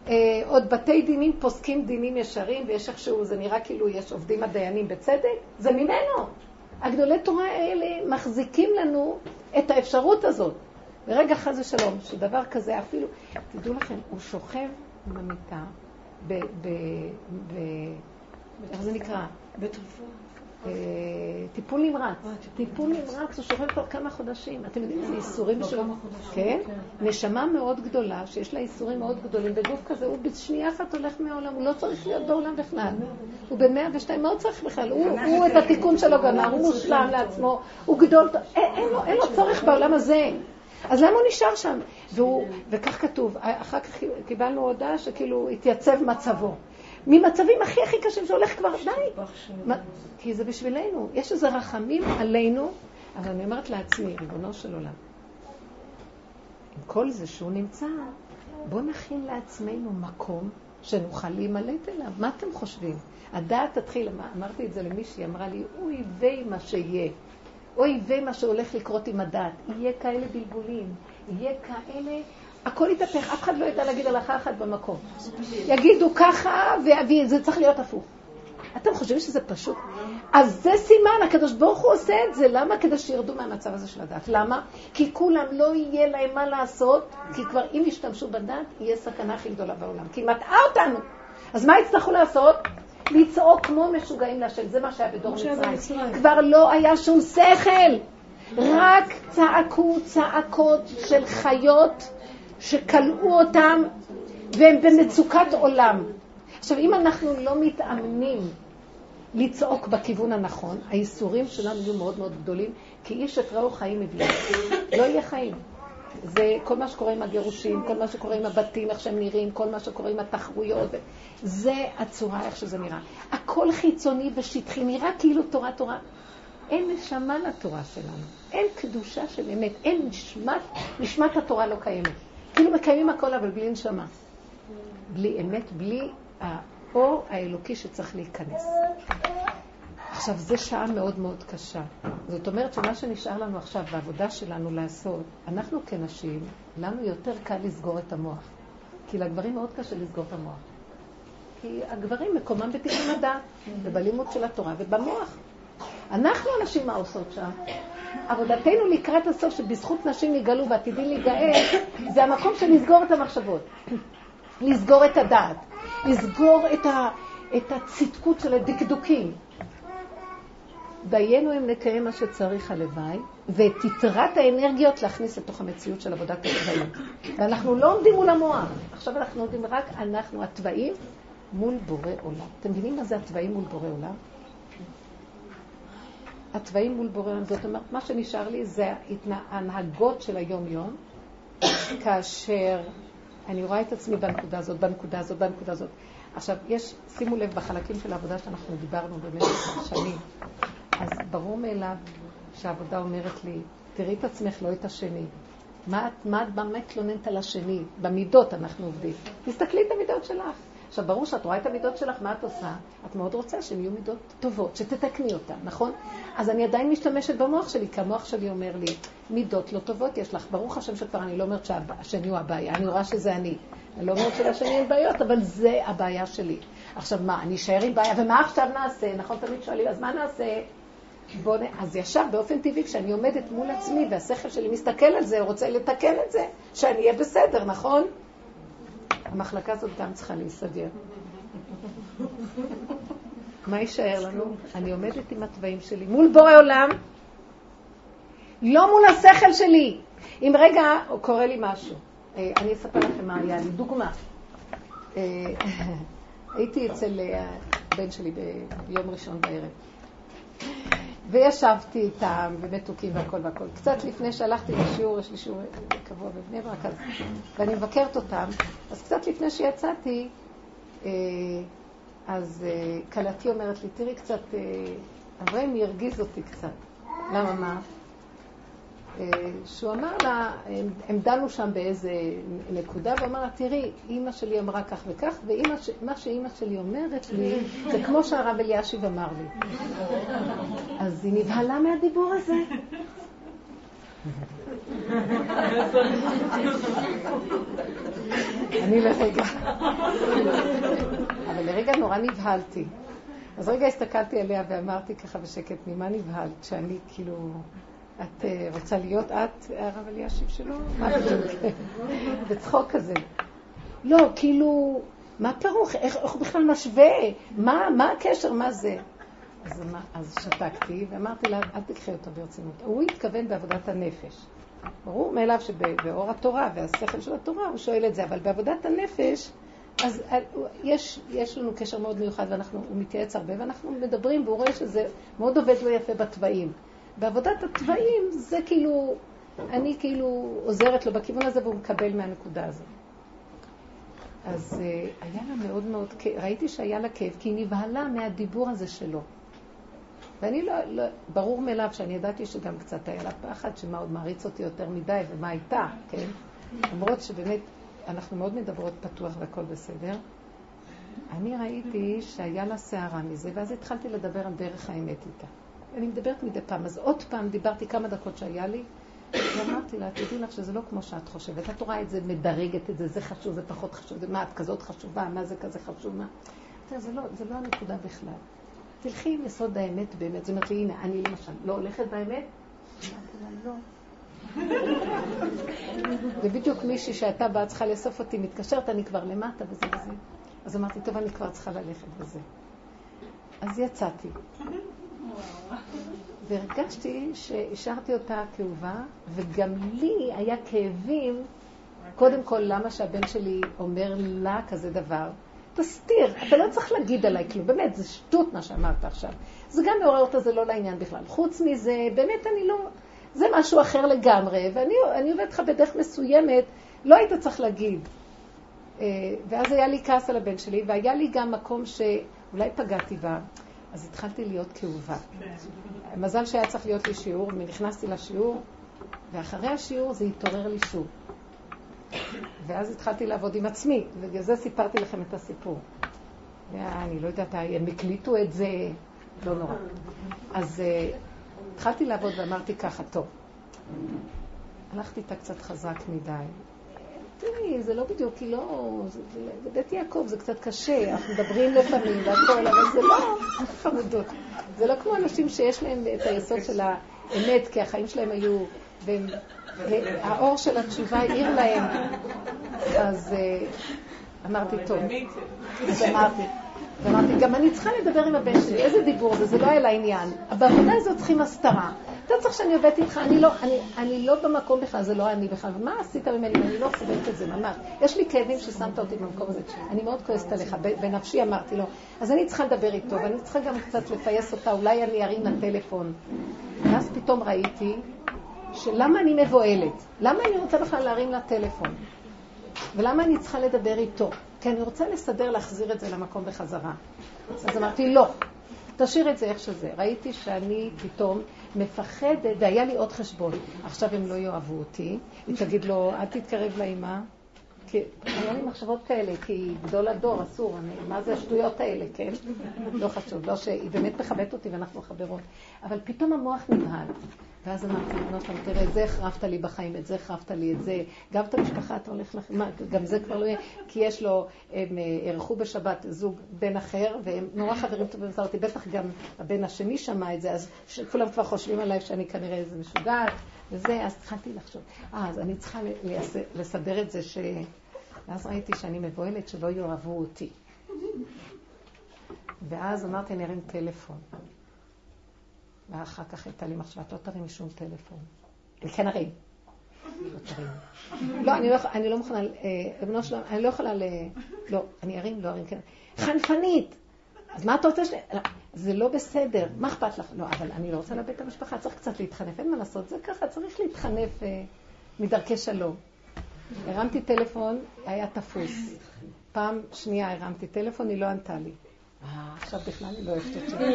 אה, עוד בתי דינים פוסקים דינים ישרים, ויש איכשהו, זה נראה כאילו יש עובדים הדיינים בצדק, זה ממנו. הגדולי תורה האלה מחזיקים לנו את האפשרות הזאת. ברגע חס ושלום, שדבר כזה אפילו, תדעו לכם, הוא שוכב במיטה, ב... ב... ב... איך זה נקרא? בתרופות. אה, טיפול נמרץ. אה, טיפול נמרץ, הוא שוכב כבר כמה חודשים. אתם יודעים איזה איסורים שלו? כן? כן? נשמה מאוד גדולה, שיש לה איסורים מאוד גדולים, בגוף כזה, הוא בשנייה אחת הולך מהעולם, הוא לא צריך להיות בעולם בכלל. הוא בן 102, מה הוא צריך בכלל? הוא את התיקון שלו גמר, הוא מושלם לעצמו, הוא גדול, אין לו צורך בעולם הזה. אז למה הוא נשאר שם? והוא, וכך כתוב, אחר כך קיבלנו הודעה שכאילו התייצב מצבו. ממצבים הכי הכי קשים שהולך כבר, די. כי זה בשבילנו. יש איזה רחמים עלינו, אבל אני אומרת לעצמי, ריבונו של עולם, עם כל זה שהוא נמצא, בואו נכין לעצמנו מקום שנוכל להימלט אליו. מה אתם חושבים? הדעת תתחיל, אמרתי את זה למישהי, אמרה לי, אוי ויי מה שיהיה. אוי ויי מה שהולך לקרות עם הדעת. יהיה כאלה בלבולים, יהיה כאלה... הכל יתהפך, אף אחד לא ידע להגיד הלכה אחת במקום. יגידו ככה, וזה צריך להיות הפוך. אתם חושבים שזה פשוט? אז זה סימן, הקדוש ברוך הוא עושה את זה. למה? כדי שירדו מהמצב הזה של הדת. למה? כי כולם לא יהיה להם מה לעשות, כי כבר אם ישתמשו בדת, יהיה סכנה הכי גדולה בעולם. כי היא מטעה אותנו. אז מה יצטרכו לעשות? לצעוק כמו משוגעים להשם. זה מה שהיה בדור מצרים. כבר לא היה שום שכל. רק צעקו צעקות של חיות שכלאו אותם והם במצוקת עולם. עכשיו, אם אנחנו לא מתאמנים לצעוק בכיוון הנכון, האיסורים שלנו יהיו מאוד מאוד גדולים, כי איש את רעהו חיים מבלי. לא יהיה חיים. זה כל מה שקורה עם הגירושים, כל מה שקורה עם הבתים, איך שהם נראים, כל מה שקורה עם התחרויות. זה הצורה, איך שזה נראה. הכל חיצוני ושטחי, נראה כאילו תורה תורה. אין נשמה לתורה שלנו, אין קדושה של אמת, אין נשמת, נשמת התורה לא קיימת. כאילו מקיימים הכל אבל בלי נשמה. בלי אמת, בלי האור האלוקי שצריך להיכנס. עכשיו, זו שעה מאוד מאוד קשה. זאת אומרת שמה שנשאר לנו עכשיו בעבודה שלנו לעשות, אנחנו כנשים, לנו יותר קל לסגור את המוח. כי לגברים מאוד קשה לסגור את המוח. כי הגברים מקומם בתיקון הדעת, ובלימוד של התורה ובמוח. אנחנו הנשים מה עושות שם? עבודתנו לקראת הסוף, שבזכות נשים יגאלו ועתידים להיגאל, זה המקום של לסגור את המחשבות, לסגור את הדעת, לסגור את, ה, את הצדקות של הדקדוקים. דיינו אם נקיים מה שצריך הלוואי, ואת יתרת האנרגיות להכניס לתוך המציאות של עבודת התוואים. ואנחנו לא עומדים מול המוח, עכשיו אנחנו עומדים רק אנחנו התוואים מול בורא עולם. אתם מבינים מה זה התוואים מול בורא עולם? התוואים מול בורא זאת אומרת, מה שנשאר לי זה ההנהגות של היום-יום, כאשר אני רואה את עצמי בנקודה הזאת, בנקודה הזאת, בנקודה הזאת. עכשיו, יש, שימו לב, בחלקים של העבודה שאנחנו דיברנו במשך שנים, אז ברור מאליו שהעבודה אומרת לי, תראי את עצמך, לא את השני. מה את, מה את באמת מתלוננת על השני? במידות אנחנו עובדים. תסתכלי את המידות שלך. עכשיו, ברור שאת רואה את המידות שלך, מה את עושה? את מאוד רוצה שהן יהיו מידות טובות, שתתקני אותן, נכון? אז אני עדיין משתמשת במוח שלי, כי המוח שלי אומר לי, מידות לא טובות יש לך. ברוך השם שכבר אני לא אומרת שהשני הוא הבעיה, אני רואה שזה אני. אני לא אומרת שלשני אין בעיות, אבל זה הבעיה שלי. עכשיו מה, אני אשאר עם בעיה, ומה עכשיו נעשה? נכון, תמיד שואלים, אז מה נעשה? בוא נ... אז ישר, באופן טבעי, כשאני עומדת מול עצמי והשכל שלי מסתכל על זה, רוצה לתקן את זה, שאני אהיה בסדר, נכון? המחלקה הזאת גם צריכה להיסגר. מה יישאר לנו? אני עומדת עם התוואים שלי מול בורא עולם, לא מול השכל שלי. אם רגע קורה לי משהו, אה, אני אספר לכם מה היה לי. דוגמה. אה, הייתי אצל אה, הבן שלי ביום ראשון בערב. וישבתי איתם, ומתוקים והכל והכל. קצת לפני שהלכתי לשיעור, יש לי שיעור קבוע בבני ברק, אז, ואני מבקרת אותם, אז קצת לפני שיצאתי, אה, אז אה, כלתי אומרת לי, תראי קצת, אה, אברהם ירגיז אותי קצת. למה מה? שהוא אמר לה, הם דנו שם באיזה נקודה, ואמר לה, תראי, אימא שלי אמרה כך וכך, ומה שאימא שלי אומרת לי, זה כמו שהרב אלישיב אמר לי. אז היא נבהלה מהדיבור הזה. אני לרגע, אבל לרגע נורא נבהלתי. אז רגע הסתכלתי עליה ואמרתי ככה בשקט, ממה נבהלת? שאני כאילו... את אה, רוצה להיות את הרב אלישיב שלו? מה בדיוק? בצחוק כזה. לא, כאילו, מה פירוך? איך הוא בכלל משווה? מה, מה הקשר? מה זה? אז, אז שתקתי ואמרתי לה, אל תקחי אותו ברצינות. הוא התכוון בעבודת הנפש. ברור מאליו שבאור התורה והשכל של התורה הוא שואל את זה, אבל בעבודת הנפש, אז אה, יש, יש לנו קשר מאוד מיוחד והוא מתייעץ הרבה ואנחנו מדברים והוא רואה שזה מאוד עובד לו יפה בתוואים. בעבודת התוואים זה כאילו, אני כאילו עוזרת לו בכיוון הזה והוא מקבל מהנקודה הזאת. אז uh, היה לה מאוד מאוד, ראיתי שהיה לה כאב, כי היא נבהלה מהדיבור הזה שלו. ואני לא, לא, ברור מאליו שאני ידעתי שגם קצת היה לה פחד, שמה עוד מעריץ אותי יותר מדי ומה הייתה, כן? למרות שבאמת אנחנו מאוד מדברות פתוח והכל בסדר. אני ראיתי שהיה לה שערה מזה, ואז התחלתי לדבר על דרך האמת איתה. אני מדברת מדי פעם, אז עוד פעם דיברתי כמה דקות שהיה לי, ואמרתי לה, תדעי לך שזה לא כמו שאת חושבת. את רואה את זה, מדרגת את זה, זה חשוב, זה פחות חשוב, מה, את כזאת חשובה, מה זה כזה חשוב, מה? זה לא, זה לא הנקודה בכלל. תלכי עם יסוד האמת באמת. זאת אומרת לי, הנה, אני למשל לא הולכת באמת? לא. ובדיוק מישהי שהייתה באה צריכה לאסוף אותי, מתקשרת, אני כבר למטה וזה וזה. אז אמרתי, טוב, אני כבר צריכה ללכת וזה. אז יצאתי. והרגשתי שהשארתי אותה כאובה, וגם לי היה כאבים, קודם כל, למה שהבן שלי אומר לה כזה דבר? תסתיר, אתה לא צריך להגיד עליי כלום, באמת, זה שטות מה שאמרת עכשיו. זה גם מעורר אותה, זה לא לעניין בכלל. חוץ מזה, באמת אני לא... זה משהו אחר לגמרי, ואני עובדת לך בדרך מסוימת, לא היית צריך להגיד. אה, ואז היה לי כעס על הבן שלי, והיה לי גם מקום שאולי פגעתי בה, אז התחלתי להיות כאובה. מזל שהיה צריך להיות לי שיעור, ונכנסתי לשיעור, ואחרי השיעור זה התעורר לי שוב. ואז התחלתי לעבוד עם עצמי, ובגלל זה סיפרתי לכם את הסיפור. אני לא יודעת, הם הקליטו את זה, לא נורא. אז uh, התחלתי לעבוד ואמרתי ככה, טוב, הלכתי איתה קצת חזק מדי. תראי, זה לא בדיוק, לא... זה בית יעקב, זה קצת קשה, אנחנו מדברים לפעמים והכל, אבל זה לא חמודות. זה לא כמו אנשים שיש להם את היסוד של האמת, כי החיים שלהם היו... והם האור של התשובה העיר להם. אז אה, אמרתי, טוב. אז אמרתי, ואמרתי, גם אני צריכה לדבר עם הבן שלי, איזה דיבור זה, זה לא היה לעניין. בעבודה הזאת צריכים הסתרה. אתה צריך שאני עובדת איתך, אני לא, אני, אני לא במקום בכלל, זה לא אני בכלל. מה עשית ממני? אני לא סובלת את זה, ממש. יש לי כאבים ששמת אותי במקום הזה. אני מאוד כועסת עליך, בנפשי אמרתי לו. אז אני צריכה לדבר איתו, ואני צריכה גם קצת לפייס אותה, אולי אני ארים לטלפון. ואז פתאום ראיתי שלמה אני מבוהלת? למה אני רוצה בכלל להרים לה טלפון? ולמה אני צריכה לדבר איתו? כי אני רוצה לסדר, להחזיר את זה למקום בחזרה. אז אמרתי, לא, תשאיר את זה איך שזה. ראיתי שאני פתאום מפחדת, והיה לי עוד חשבון. עכשיו הם לא יאהבו אותי, היא תגיד לו, אל תתקרב לאימא. כי היו לי מחשבות כאלה, כי גדול הדור, אסור, אני, מה זה השטויות האלה, כן? לא חשוב, לא שהיא באמת מכבדת אותי ואנחנו חברות. אבל פתאום המוח נבהל. ואז אמרתי לבנות שלנו, תראה, את זה החרבת לי בחיים, את זה החרבת לי, את זה, גם את המשפחה אתה הולך לך, מה, גם זה כבר לא יהיה, כי יש לו, הם אה, אירחו בשבת זוג בן אחר, והם נורא חברים טובים, אותי, בטח גם הבן השני שמע את זה, אז כולם כבר חושבים עליי שאני כנראה איזה משוגעת, וזה, אז התחלתי לחשוב, אה, אז אני צריכה לסדר את זה ש... ואז ראיתי שאני מבוהלת שלא יאהבו אותי. ואז אמרתי, אני ארים טלפון. ואחר כך הייתה לי מחשבה, לא תרים שום טלפון. כן ארים. לא תרים. לא, אני לא, לא מוכנה, אה, שלום, אני לא יכולה ל... לא, אני ארים, לא ארים, כן. חנפנית! אז מה אתה רוצה ש... לא, זה לא בסדר, מה אכפת לך? לא, אבל אני לא רוצה לאבד את המשפחה, צריך קצת להתחנף, אין מה לעשות, זה ככה, צריך להתחנף אה, מדרכי שלום. הרמתי טלפון, היה תפוס. פעם שנייה הרמתי טלפון, היא לא ענתה לי. עכשיו בכלל אני לא אוהבת את זה.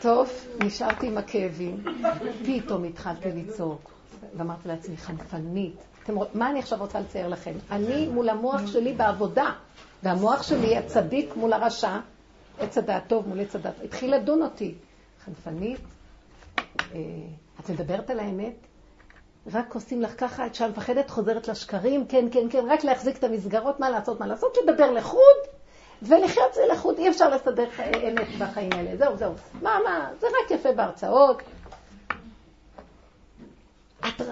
טוב, נשארתי עם הכאבים. פתאום התחלתי לצעוק. ואמרתי לעצמי, חנפנית. מה אני עכשיו רוצה לצייר לכם? אני מול המוח שלי בעבודה, והמוח שלי, הצדיק מול הרשע, עץ הדעת טוב מול עץ הדעת, התחיל לדון אותי. חנפנית, אה, את מדברת על האמת? רק עושים לך ככה, את שם מפחדת, חוזרת לשקרים, כן, כן, כן, רק להחזיק את המסגרות, מה לעשות, מה לעשות, לדבר לחוד, ולחיות זה לחוד, אי אפשר לסדר אמת בחיים האלה, זהו, זהו. מה, מה, זה רק יפה בהרצאות. את,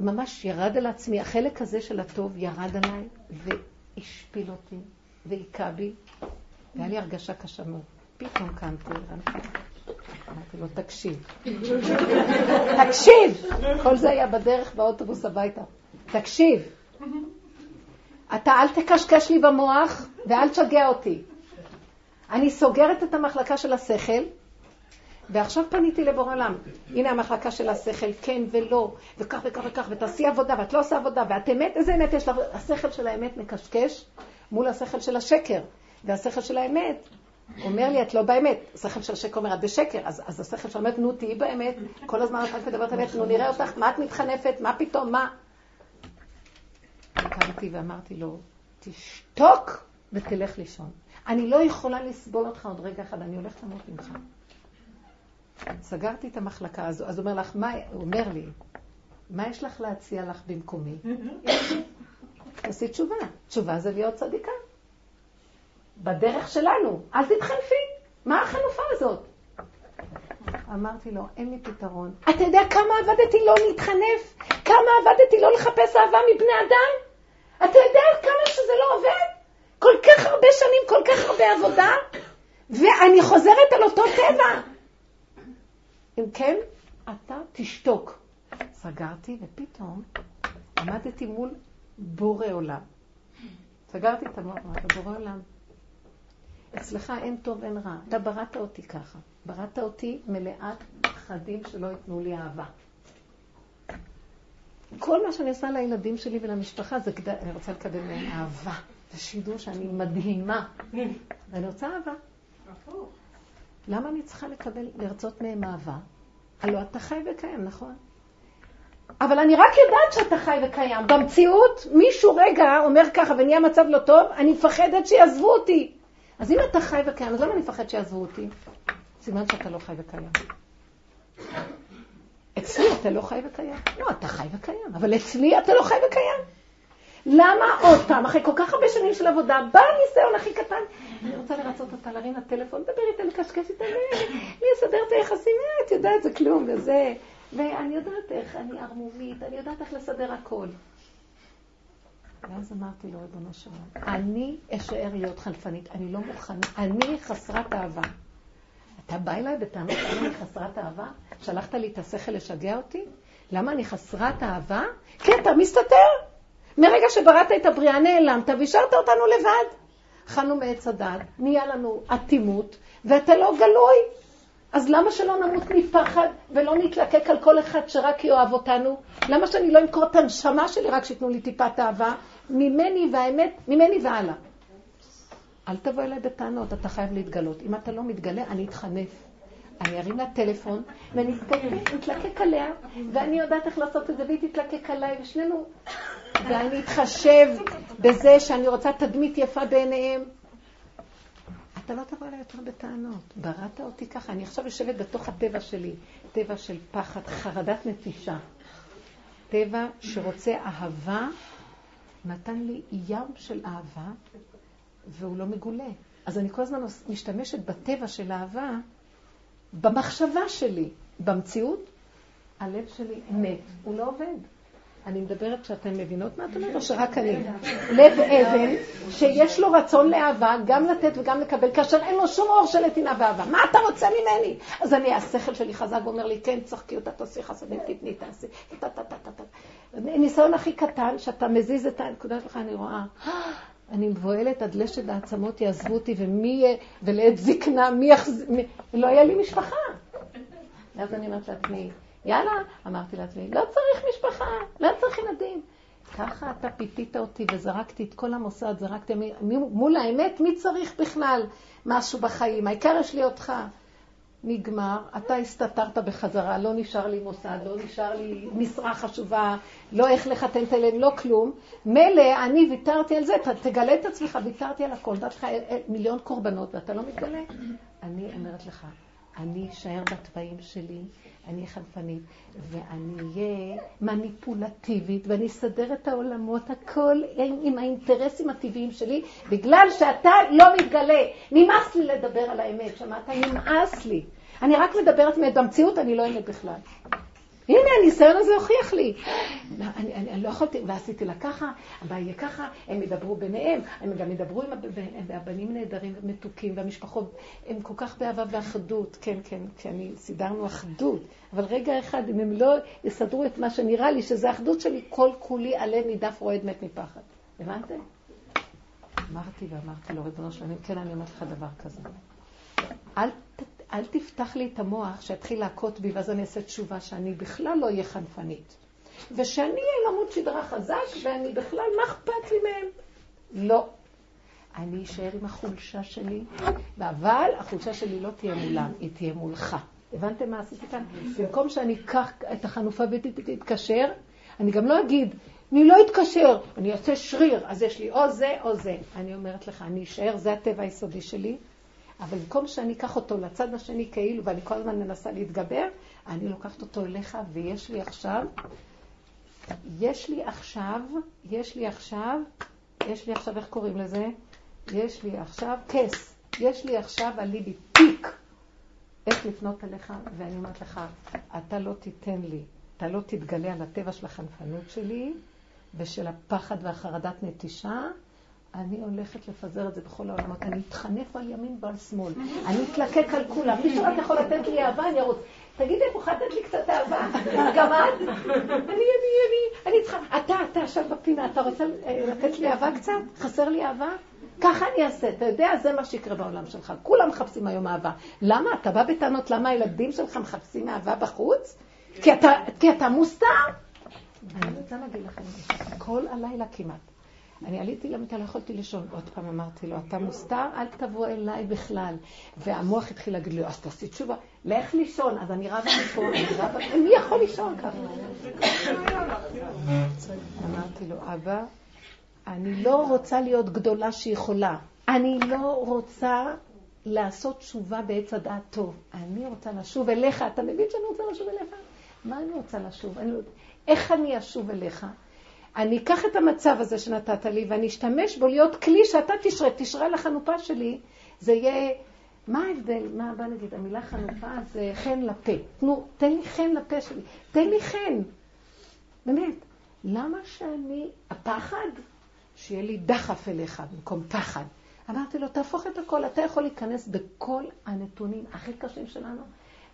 ממש ירד על עצמי, החלק הזה של הטוב ירד עליי, והשפיל אותי, והיכה בי, והיה לי הרגשה קשה מאוד. פתאום קמתי, הרמתי. אמרתי לו, תקשיב. תקשיב! כל זה היה בדרך באוטובוס הביתה. תקשיב. אתה אל תקשקש לי במוח ואל תשגע אותי. אני סוגרת את המחלקה של השכל, ועכשיו פניתי לבורא עולם. הנה המחלקה של השכל, כן ולא, וכך וכך וכך, ותעשי עבודה, ואת לא עושה עבודה, ואת אמת, איזה אמת יש לך? השכל של האמת מקשקש מול השכל של השקר. והשכל של האמת אומר לי, את לא באמת. השכל של השקר אומר, את בשקר. אז, אז השכל האמת, נו, תהיי באמת. כל הזמן את רק מדברת אמת, נו, נראה אותך, מה את מתחנפת? מה פתאום? מה? קמתי ואמרתי לו, תשתוק ותלך לישון. אני לא יכולה לסבול אותך עוד רגע אחד, אני הולכת למות ממך. סגרתי את המחלקה הזו, אז הוא אומר לך, מה, הוא אומר לי, מה יש לך להציע לך במקומי? תעשי תשובה. תשובה זה להיות צדיקה. בדרך שלנו, אל תתחלפי. מה החלופה הזאת? אמרתי לו, אין לי פתרון. אתה יודע כמה עבדתי לא להתחנף? כמה עבדתי לא לחפש אהבה מבני אדם? אתה יודע כמה שזה לא עובד? כל כך הרבה שנים, כל כך הרבה עבודה, ואני חוזרת על אותו טבע. אם כן, אתה תשתוק. סגרתי, ופתאום עמדתי מול בורא עולם. סגרתי את המוח, אמרתי, בורא עולם, אצלך אין טוב, אין רע. אתה בראת אותי ככה. בראת אותי מלאת פחדים שלא ייתנו לי אהבה. כל מה שאני עושה לילדים שלי ולמשפחה זה כדי, אני רוצה לקבל מהם אהבה. זה שידור שאני מדהימה. ואני רוצה אהבה. למה אני צריכה לקבל, לרצות מהם אהבה? הלוא אתה חי וקיים, נכון? אבל אני רק יודעת שאתה חי וקיים. במציאות, מישהו רגע אומר ככה ונהיה מצב לא טוב, אני מפחדת שיעזבו אותי. אז אם אתה חי וקיים, אז למה אני מפחד שיעזבו אותי? סימן שאתה לא חי וקיים. אצלי אתה לא חי וקיים. לא, אתה חי וקיים, אבל אצלי אתה לא חי וקיים. למה עוד פעם, אחרי כל כך הרבה שנים של עבודה, בא הניסיון הכי קטן, אני רוצה לרצות אותה, להרים לטלפון, לדבר איתה, לקשקש איתה, אני אסדר את היחסים, אה, את יודעת, זה כלום, וזה, ואני יודעת איך, אני ערמומית, אני יודעת איך לסדר הכל. ואז אמרתי לו, ריבונו שלום, אני אשאר להיות חלפנית, אני לא מוכנה, אני חסרת אהבה. אתה בא אליי בטענות למה אני חסרת אהבה? שלחת לי את השכל לשגע אותי? למה אני חסרת אהבה? כן, אתה מסתתר. מרגע שבראת את הבריאה נעלמת והשארת אותנו לבד. אכלנו מעץ הדת, נהיה לנו אטימות, ואתה לא גלוי. אז למה שלא נמות מפחד ולא נתלקק על כל אחד שרק יאהב אותנו? למה שאני לא אמכור את הנשמה שלי רק שייתנו לי טיפת אהבה? ממני והאמת, ממני והלאה. אל תבוא אליי בטענות, אתה חייב להתגלות. אם אתה לא מתגלה, אני אתחנף. אני ארים לה טלפון, ואני אתלקק עליה, ואני יודעת איך לעשות את זה, והיא תתלקק עליי, ושנינו... ואני אתחשב בזה שאני רוצה תדמית יפה בעיניהם. אתה לא תבוא אליי יותר בטענות. בראת אותי ככה. אני עכשיו יושבת בתוך הטבע שלי, טבע של פחד, חרדת נטישה. טבע שרוצה אהבה, נתן לי ים של אהבה, והוא לא מגולה. אז אני כל הזמן משתמשת בטבע של אהבה, במחשבה שלי, במציאות, הלב שלי מת, הוא לא עובד. אני מדברת שאתן מבינות מה את אומרת, או שרק אני? לב אבן, שיש לו רצון לאהבה, גם לתת וגם לקבל, כאשר אין לו שום אור של נתינה ואהבה. מה אתה רוצה ממני? אז אני, השכל שלי חזק ואומר לי, כן, צחקי אותה, תעשי חסדים, תתני, תעשי, ניסיון הכי קטן, שאתה מזיז את הנקודה שלך, אני רואה, אני מבוהלת עד לשת העצמות יעזבו אותי, ומי, ולעת זקנה, מי יחז... לא היה לי משפחה. ואז אני אומרת לעצמי, יאללה, אמרתי לעצמי, לא צריך משפחה, לא צריך ילדים. ככה אתה פיתית אותי וזרקתי את כל המוסד, זרקתי מול האמת, מי צריך בכלל משהו בחיים? העיקר יש לי אותך. נגמר, אתה הסתתרת בחזרה, לא נשאר לי מוסד, לא נשאר לי משרה חשובה, לא איך לחתן את הילד, לא כלום. מילא, אני ויתרתי על זה, ת, תגלה את עצמך, ויתרתי על הכל, נתתי לך מיליון קורבנות ואתה לא מתגלה. אני אומרת לך, אני אשאר בתוואים שלי, אני חלפנית, ואני אהיה מניפולטיבית, ואני אסדר את העולמות, הכל עם האינטרסים הטבעיים שלי, בגלל שאתה לא מתגלה. נמאס לי לדבר על האמת, שמעת? נמאס לי. אני רק מדברת אמת, במציאות אני לא אמת בכלל. הנה, הניסיון הזה הוכיח לי. לא, אני, אני, אני לא יכולתי, ועשיתי לה ככה, הבא יהיה ככה, הם ידברו ביניהם, הם גם ידברו עם הבנים נהדרים ומתוקים, והמשפחות, הם כל כך באהבה ואחדות, כן, כן, כשאני, סידרנו אחדות, אבל רגע אחד, אם הם לא יסדרו את מה שנראה לי, שזה אחדות שלי, כל כולי עלה נידף רועד מת מפחד. הבנתם? אמרתי ואמרתי לו, ריבונו של עולם, כן, אני אומרת לך דבר כזה. אל, אל תפתח לי את המוח שיתחיל להכות בי, ואז אני אעשה תשובה שאני בכלל לא אהיה חנפנית. ושאני אהיה למות שדרה חזק, ואני בכלל, מה אכפת לי מהם? לא. אני אשאר עם החולשה שלי, אבל החולשה שלי לא תהיה מולם, היא תהיה מולך. הבנתם מה עשיתי כאן? במקום שאני אקח את החנופה ותתקשר, אני גם לא אגיד, אני לא אתקשר, אני אעשה שריר, אז יש לי או זה או זה. אני אומרת לך, אני אשאר, זה הטבע היסודי שלי, אבל במקום שאני אקח אותו לצד השני כאילו, ואני כל הזמן מנסה להתגבר, אני לוקחת אותו אליך, ויש לי עכשיו, יש לי עכשיו, יש לי עכשיו, יש לי עכשיו, איך קוראים לזה? יש לי עכשיו כס, יש לי עכשיו אליבי פיק. איך לפנות אליך, ואני אומרת לך, אתה לא תיתן לי, אתה לא תתגלה על הטבע של החנפנות שלי ושל הפחד והחרדת נטישה, אני הולכת לפזר את זה בכל העולמות. אני אתחנף על ימין ועל שמאל. אני אתלקק על כולם. מי שרק יכול לתת לי אהבה, אני ארוץ. תגידי, את יכולה לתת לי קצת אהבה? גם את? אני, אני, אני, אני צריכה... אתה, אתה עכשיו בפינה, אתה רוצה אה, לתת לי אהבה קצת? חסר לי אהבה? ככה אני אעשה, אתה יודע, זה מה שיקרה בעולם שלך. כולם מחפשים היום אהבה. למה? אתה בא בטענות למה הילדים שלך מחפשים אהבה בחוץ? כי אתה, כי אתה מוסתר? אני רוצה להגיד לכם, כל הלילה כמעט. אני עליתי למיטה, לא יכולתי לישון. עוד פעם אמרתי לו, אתה מוסתר, אל תבוא אליי בכלל. והמוח התחיל להגיד לי, אז תעשי תשובה, לך לישון. אז אני רבה מפה, אני רבה, מי יכול לישון ככה? אמרתי לו, אבא, אני לא רוצה להיות גדולה שיכולה. אני לא רוצה לעשות תשובה בעץ הדעת טוב. אני רוצה לשוב אליך. אתה מבין שאני רוצה לשוב אליך? מה אני רוצה לשוב? אני... לא איך אני אשוב אליך? אני אקח את המצב הזה שנתת לי ואני אשתמש בו להיות כלי שאתה תשרה, תשרה לחנופה שלי. זה יהיה... מה ההבדל? מה בא נגיד? המילה חנופה זה חן לפה. תנו, תן לי חן לפה שלי. תן לי חן. באמת. למה שאני... הפחד? שיהיה לי דחף אליך במקום פחד. אמרתי לו, תהפוך את הכל, אתה יכול להיכנס בכל הנתונים הכי קשים שלנו.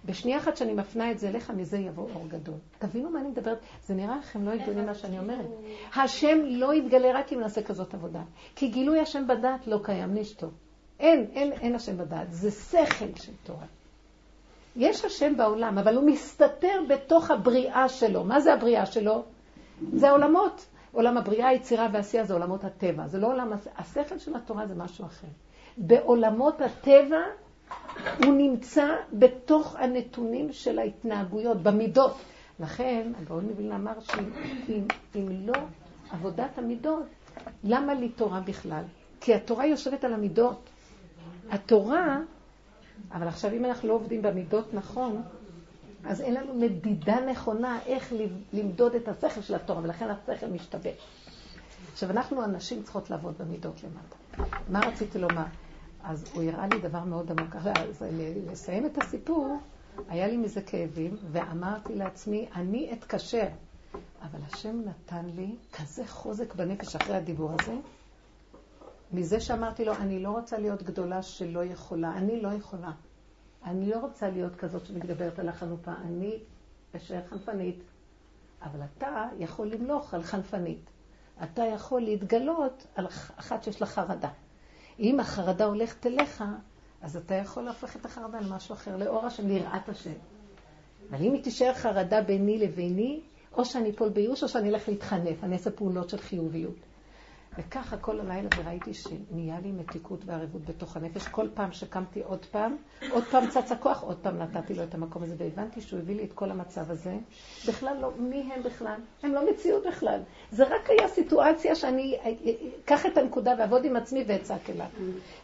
בשנייה אחת שאני מפנה את זה אליך, מזה יבוא אור גדול. תבינו מה אני מדברת? זה נראה לכם לא הגיוני מה שאני אומרת. השם לא יתגלה רק אם נעשה כזאת עבודה. כי גילוי השם בדעת לא קיים, נשתו. אין, אין, אין השם בדעת. זה שכל של תורה. יש השם בעולם, אבל הוא מסתתר בתוך הבריאה שלו. מה זה הבריאה שלו? זה העולמות. עולם הבריאה, היצירה והעשייה זה עולמות הטבע. זה לא עולם, השכל של התורה זה משהו אחר. בעולמות הטבע הוא נמצא בתוך הנתונים של ההתנהגויות, במידות. לכן, הגאון מווילנה אמר שאם לא עבודת המידות, למה לי תורה בכלל? כי התורה יושבת על המידות. התורה, אבל עכשיו אם אנחנו לא עובדים במידות נכון, אז אין לנו מדידה נכונה איך למדוד את השכל של התורה, ולכן השכל משתבש. עכשיו, אנחנו הנשים צריכות לעבוד במידות למטה. מה רציתי לומר? אז הוא הראה לי דבר מאוד עמוק. אז לסיים את הסיפור, היה לי מזה כאבים, ואמרתי לעצמי, אני אתקשר. אבל השם נתן לי כזה חוזק בנפש אחרי הדיבור הזה, מזה שאמרתי לו, אני לא רוצה להיות גדולה שלא יכולה, אני לא יכולה. אני לא רוצה להיות כזאת שמתגברת על החנופה, אני אשאר חנפנית, אבל אתה יכול למלוך על חנפנית. אתה יכול להתגלות על אחת שיש לה חרדה. אם החרדה הולכת אליך, אז אתה יכול להפוך את החרדה למשהו אחר, לאור השם, ליראת השם. אבל אם היא תישאר חרדה ביני לביני, או שאני אפול בייאוש או שאני אלך להתחנף, אני אעשה פעולות של חיוביות. וככה כל הלילה וראיתי שנהיה לי מתיקות וערבות בתוך הנפש. כל פעם שקמתי עוד פעם, עוד פעם צץ הכוח, עוד פעם נתתי לו את המקום הזה, והבנתי שהוא הביא לי את כל המצב הזה. בכלל לא, מי הם בכלל? הם לא מציאות בכלל. זה רק היה סיטואציה שאני אקח את הנקודה ואעבוד עם עצמי ואצעק אליו.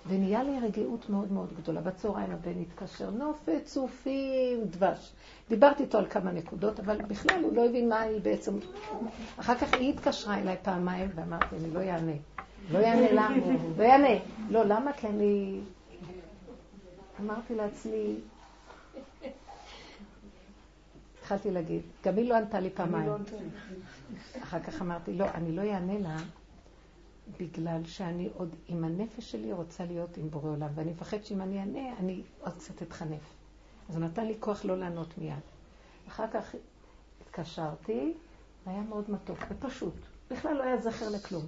ונהיה לי רגיעות מאוד מאוד גדולה. בצהריים הבן התקשר, נופת, צופים, דבש. דיברתי איתו על כמה נקודות, אבל בכלל הוא לא הבין מה היא בעצם... אחר כך היא התקשרה אליי פעמיים ואמרתי, אני לא אענה. לא יענה למה, לא יענה. לא, למה? כי אני... אמרתי לעצמי, התחלתי להגיד, גם היא לא ענתה לי פעמיים. לא אחר כך אמרתי, לא, אני לא אענה לה, בגלל שאני עוד עם הנפש שלי רוצה להיות עם בורא עולם, ואני מפחד שאם אני אענה, אני עוד קצת אתחנף. אז הוא נתן לי כוח לא לענות מיד. אחר כך התקשרתי, והיה מאוד מתוק ופשוט. בכלל לא היה זכר לכלום.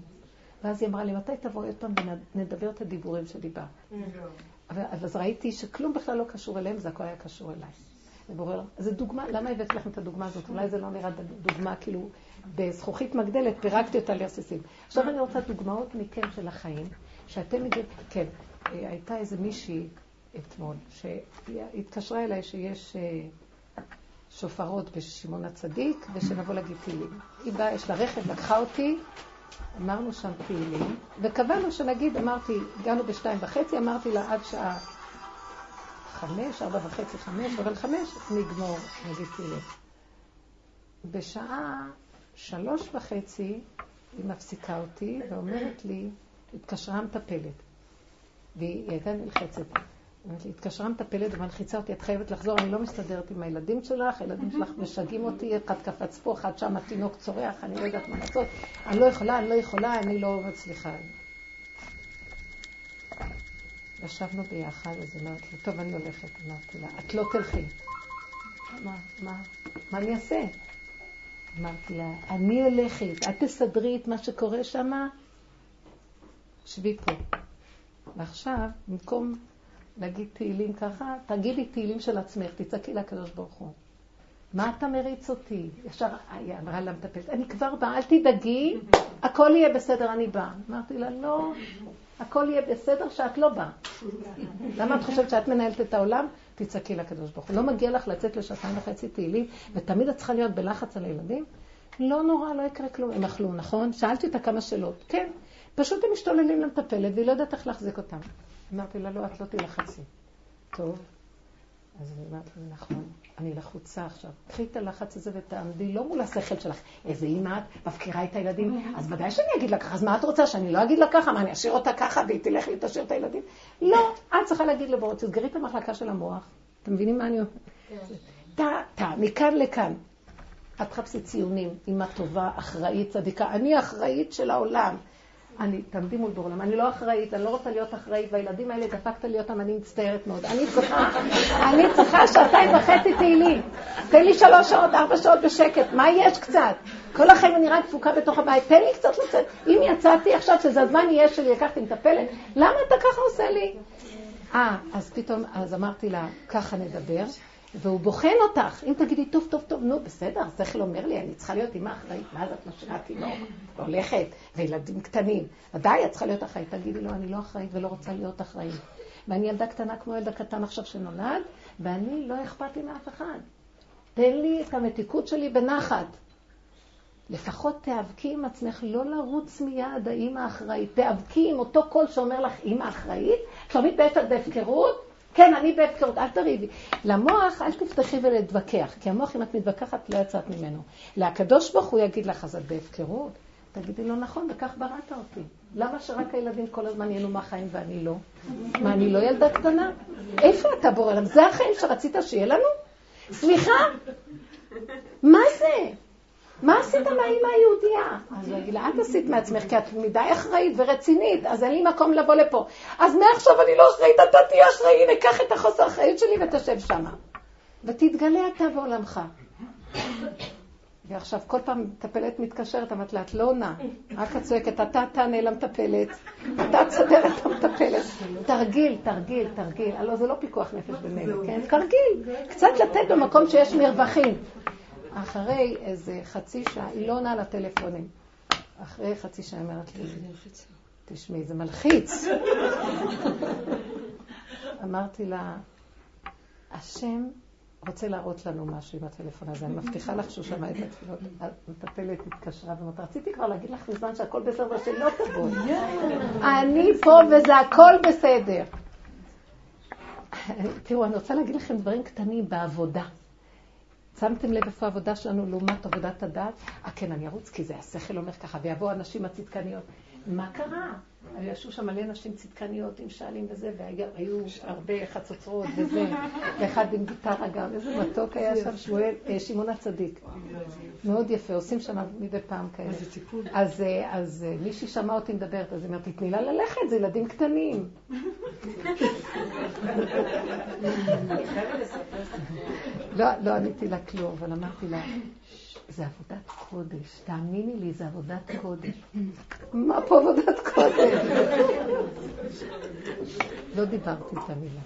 ואז היא אמרה לי, מתי תבואי עוד פעם ונדבר את הדיבורים שדיברת? אז ראיתי שכלום בכלל לא קשור אליהם, זה הכל היה קשור אליי. זה דוגמה, למה הבאתי לכם את הדוגמה הזאת? אולי זה לא נראה דוגמה כאילו בזכוכית מגדלת, פירקתי אותה לרסיסים. עכשיו אני רוצה דוגמאות מכם של החיים, שאתם מגיעים, כן, אה, הייתה איזה מישהי אתמול, שהתקשרה אליי שיש אה, שופרות בשמעון הצדיק, ושנבוא להגיד תהילים. היא באה, יש לה רכב, לקחה אותי, אמרנו שם תהילים, וקבענו שנגיד, אמרתי, הגענו בשתיים וחצי, אמרתי לה עד שעה חמש, ארבע וחצי, חמש, אבל חמש נגמור, נגיד תהילים. בשעה שלוש וחצי היא מפסיקה אותי ואומרת לי, התקשרה המטפלת, והיא הייתה נלחצת. התקשרה מטפלת ומלחיצה אותי, את חייבת לחזור, אני לא מסתדרת עם הילדים שלך, הילדים שלך משגעים אותי, אחד קפץ פה, אחד שם, התינוק צורח, אני לא יודעת מה לעשות, אני לא יכולה, אני לא יכולה, אני לא מצליחה. ישבנו ביחד, אז אומרת לי, טוב, אני הולכת. אמרתי לה, את לא תלכי. מה, מה, מה אני אעשה? אמרתי לה, אני הולכת, את תסדרי את מה שקורה שם, שבי פה. ועכשיו, במקום להגיד תהילים ככה, תגידי תהילים של עצמך, תצעקי לקדוש ברוך הוא. מה אתה מריץ אותי? ישר היא אמרה למטפלת, אני כבר באה, אל תדאגי, הכל יהיה בסדר, אני באה. אמרתי לה, לא, הכל יהיה בסדר שאת לא באה. למה את חושבת שאת מנהלת את העולם? תצעקי לקדוש ברוך הוא. לא מגיע לך לצאת לשעתיים וחצי תהילים, ותמיד את צריכה להיות בלחץ על הילדים? לא נורא, לא יקרה כלום. הם אכלו, נכון? שאלתי אותה כמה שאלות. כן. פשוט הם משתוללים למטפלת, והיא לא יודעת איך להחזיק אותם. אמרתי לה, לא, את לא תלחצי. טוב. אז אני אמרתי לה, נכון, אני לחוצה עכשיו. קחי את הלחץ הזה ותעמדי לא מול השכל שלך. איזה אימא את, מפקירה את הילדים, אז ודאי שאני אגיד לה ככה, אז מה את רוצה, שאני לא אגיד לה ככה? מה, אני אשאיר אותה ככה והיא תלך לי תשאיר את הילדים? לא, את צריכה להגיד לבורא, תסגרי את המחלקה של המוח. אתם מבינים מה אני אומרת? טה, טה, מכאן לכאן. את תחפשי ציונים, אימא טובה, אחראית, צדיקה. אני אחראית של העולם. אני, תעמדי מול בעולם, אני לא אחראית, אני לא רוצה להיות אחראית, והילדים האלה, דפקת לי אותם, אני מצטערת מאוד. אני צריכה, אני צריכה שעתיים וחצי תהילים. תן לי שלוש שעות, ארבע שעות בשקט, מה יש קצת? כל החיים אני רק דפוקה בתוך הבית, תן לי קצת לצאת. אם יצאתי עכשיו, שזה הזמן יהיה שלי, לקחתי מטפלת, למה אתה ככה עושה לי? אה, אז פתאום, אז אמרתי לה, ככה נדבר. והוא בוחן אותך. אם תגידי, טוב, טוב, טוב, נו, בסדר, השכל אומר לי, אני צריכה להיות אימא אחראית. מה זאת משאירה תינוק? והולכת, וילדים קטנים. ודאי, את צריכה להיות אחראית. תגידי לו, אני לא אחראית ולא רוצה להיות אחראית. ואני ילדה קטנה כמו ילדה קטן עכשיו שנולד, ואני לא אכפת לי מאף אחד. תן לי את המתיקות שלי בנחת. לפחות תיאבקי עם עצמך, לא לרוץ מיד האימא האחראית. תיאבקי עם אותו קול שאומר לך, אימא אחראית, שלומית בהפקרות, כן, אני בהפקרות, אל תריבי. למוח, אל תפתחי ולהתווכח, כי המוח, אם את מתווכחת, לא יצאת ממנו. לקדוש ברוך הוא יגיד לך, אז את בהפקרות? תגידי לו, נכון, וכך בראת אותי. למה שרק הילדים כל הזמן ייהנו מהחיים ואני לא? מה, אני לא ילדה קטנה? איפה אתה בורא? זה החיים שרצית שיהיה לנו? סליחה? מה זה? מה עשית מהאימא היהודייה? אז הוא יגיד לה, את עשית מעצמך, כי את מדי אחראית ורצינית, אז אין לי מקום לבוא לפה. אז מעכשיו אני לא אחראית, אתה תהיה אחראי, הנה, קח את החוסר אחריות שלי ותשב שמה. ותתגלה אתה בעולמך. ועכשיו, כל פעם מטפלת מתקשרת, אמרת לה, את לא עונה. רק את צועקת, אתה תענה למטפלת, אתה תסדר את המטפלת. תרגיל, תרגיל, תרגיל. הלוא זה לא פיקוח נפש במילא, כן? תרגיל. קצת לתת במקום שיש מרווחים. אחרי איזה חצי שעה, היא לא עונה לטלפונים. אחרי חצי שעה היא אומרת לי, תשמעי, זה מלחיץ. אמרתי לה, השם רוצה להראות לנו משהו עם הטלפון הזה. אני מבטיחה לך שהוא שמע את התפילות. המטפלת התקשרה ואמרת, רציתי כבר להגיד לך מזמן שהכל בסדר ושלא תבואי. אני פה וזה הכל בסדר. תראו, אני רוצה להגיד לכם דברים קטנים בעבודה. שמתם לב איפה העבודה שלנו לעומת עבודת הדת? אה כן, אני ארוץ כי זה השכל אומר ככה, ויבואו הנשים הצדקניות. מה קרה? ישבו שם מלא נשים צדקניות עם שעלים וזה, והיו הרבה חצוצרות וזה, ואחד עם גיטרה גם, איזה מתוק היה שם שמואל, אה, שמעון הצדיק. מאוד יפה, עושים שם מדי פעם כאלה. אז, אה, אז אה, מישהי שמעה אותי מדברת, אז היא אומרת, תתני לה ללכת, זה ילדים קטנים. לא, לא עניתי לה כלום, אבל אמרתי לה, זה עבודת קודש, תאמיני לי, זה עבודת קודש. מה פה עבודת קודש? לא דיברתי את המילה.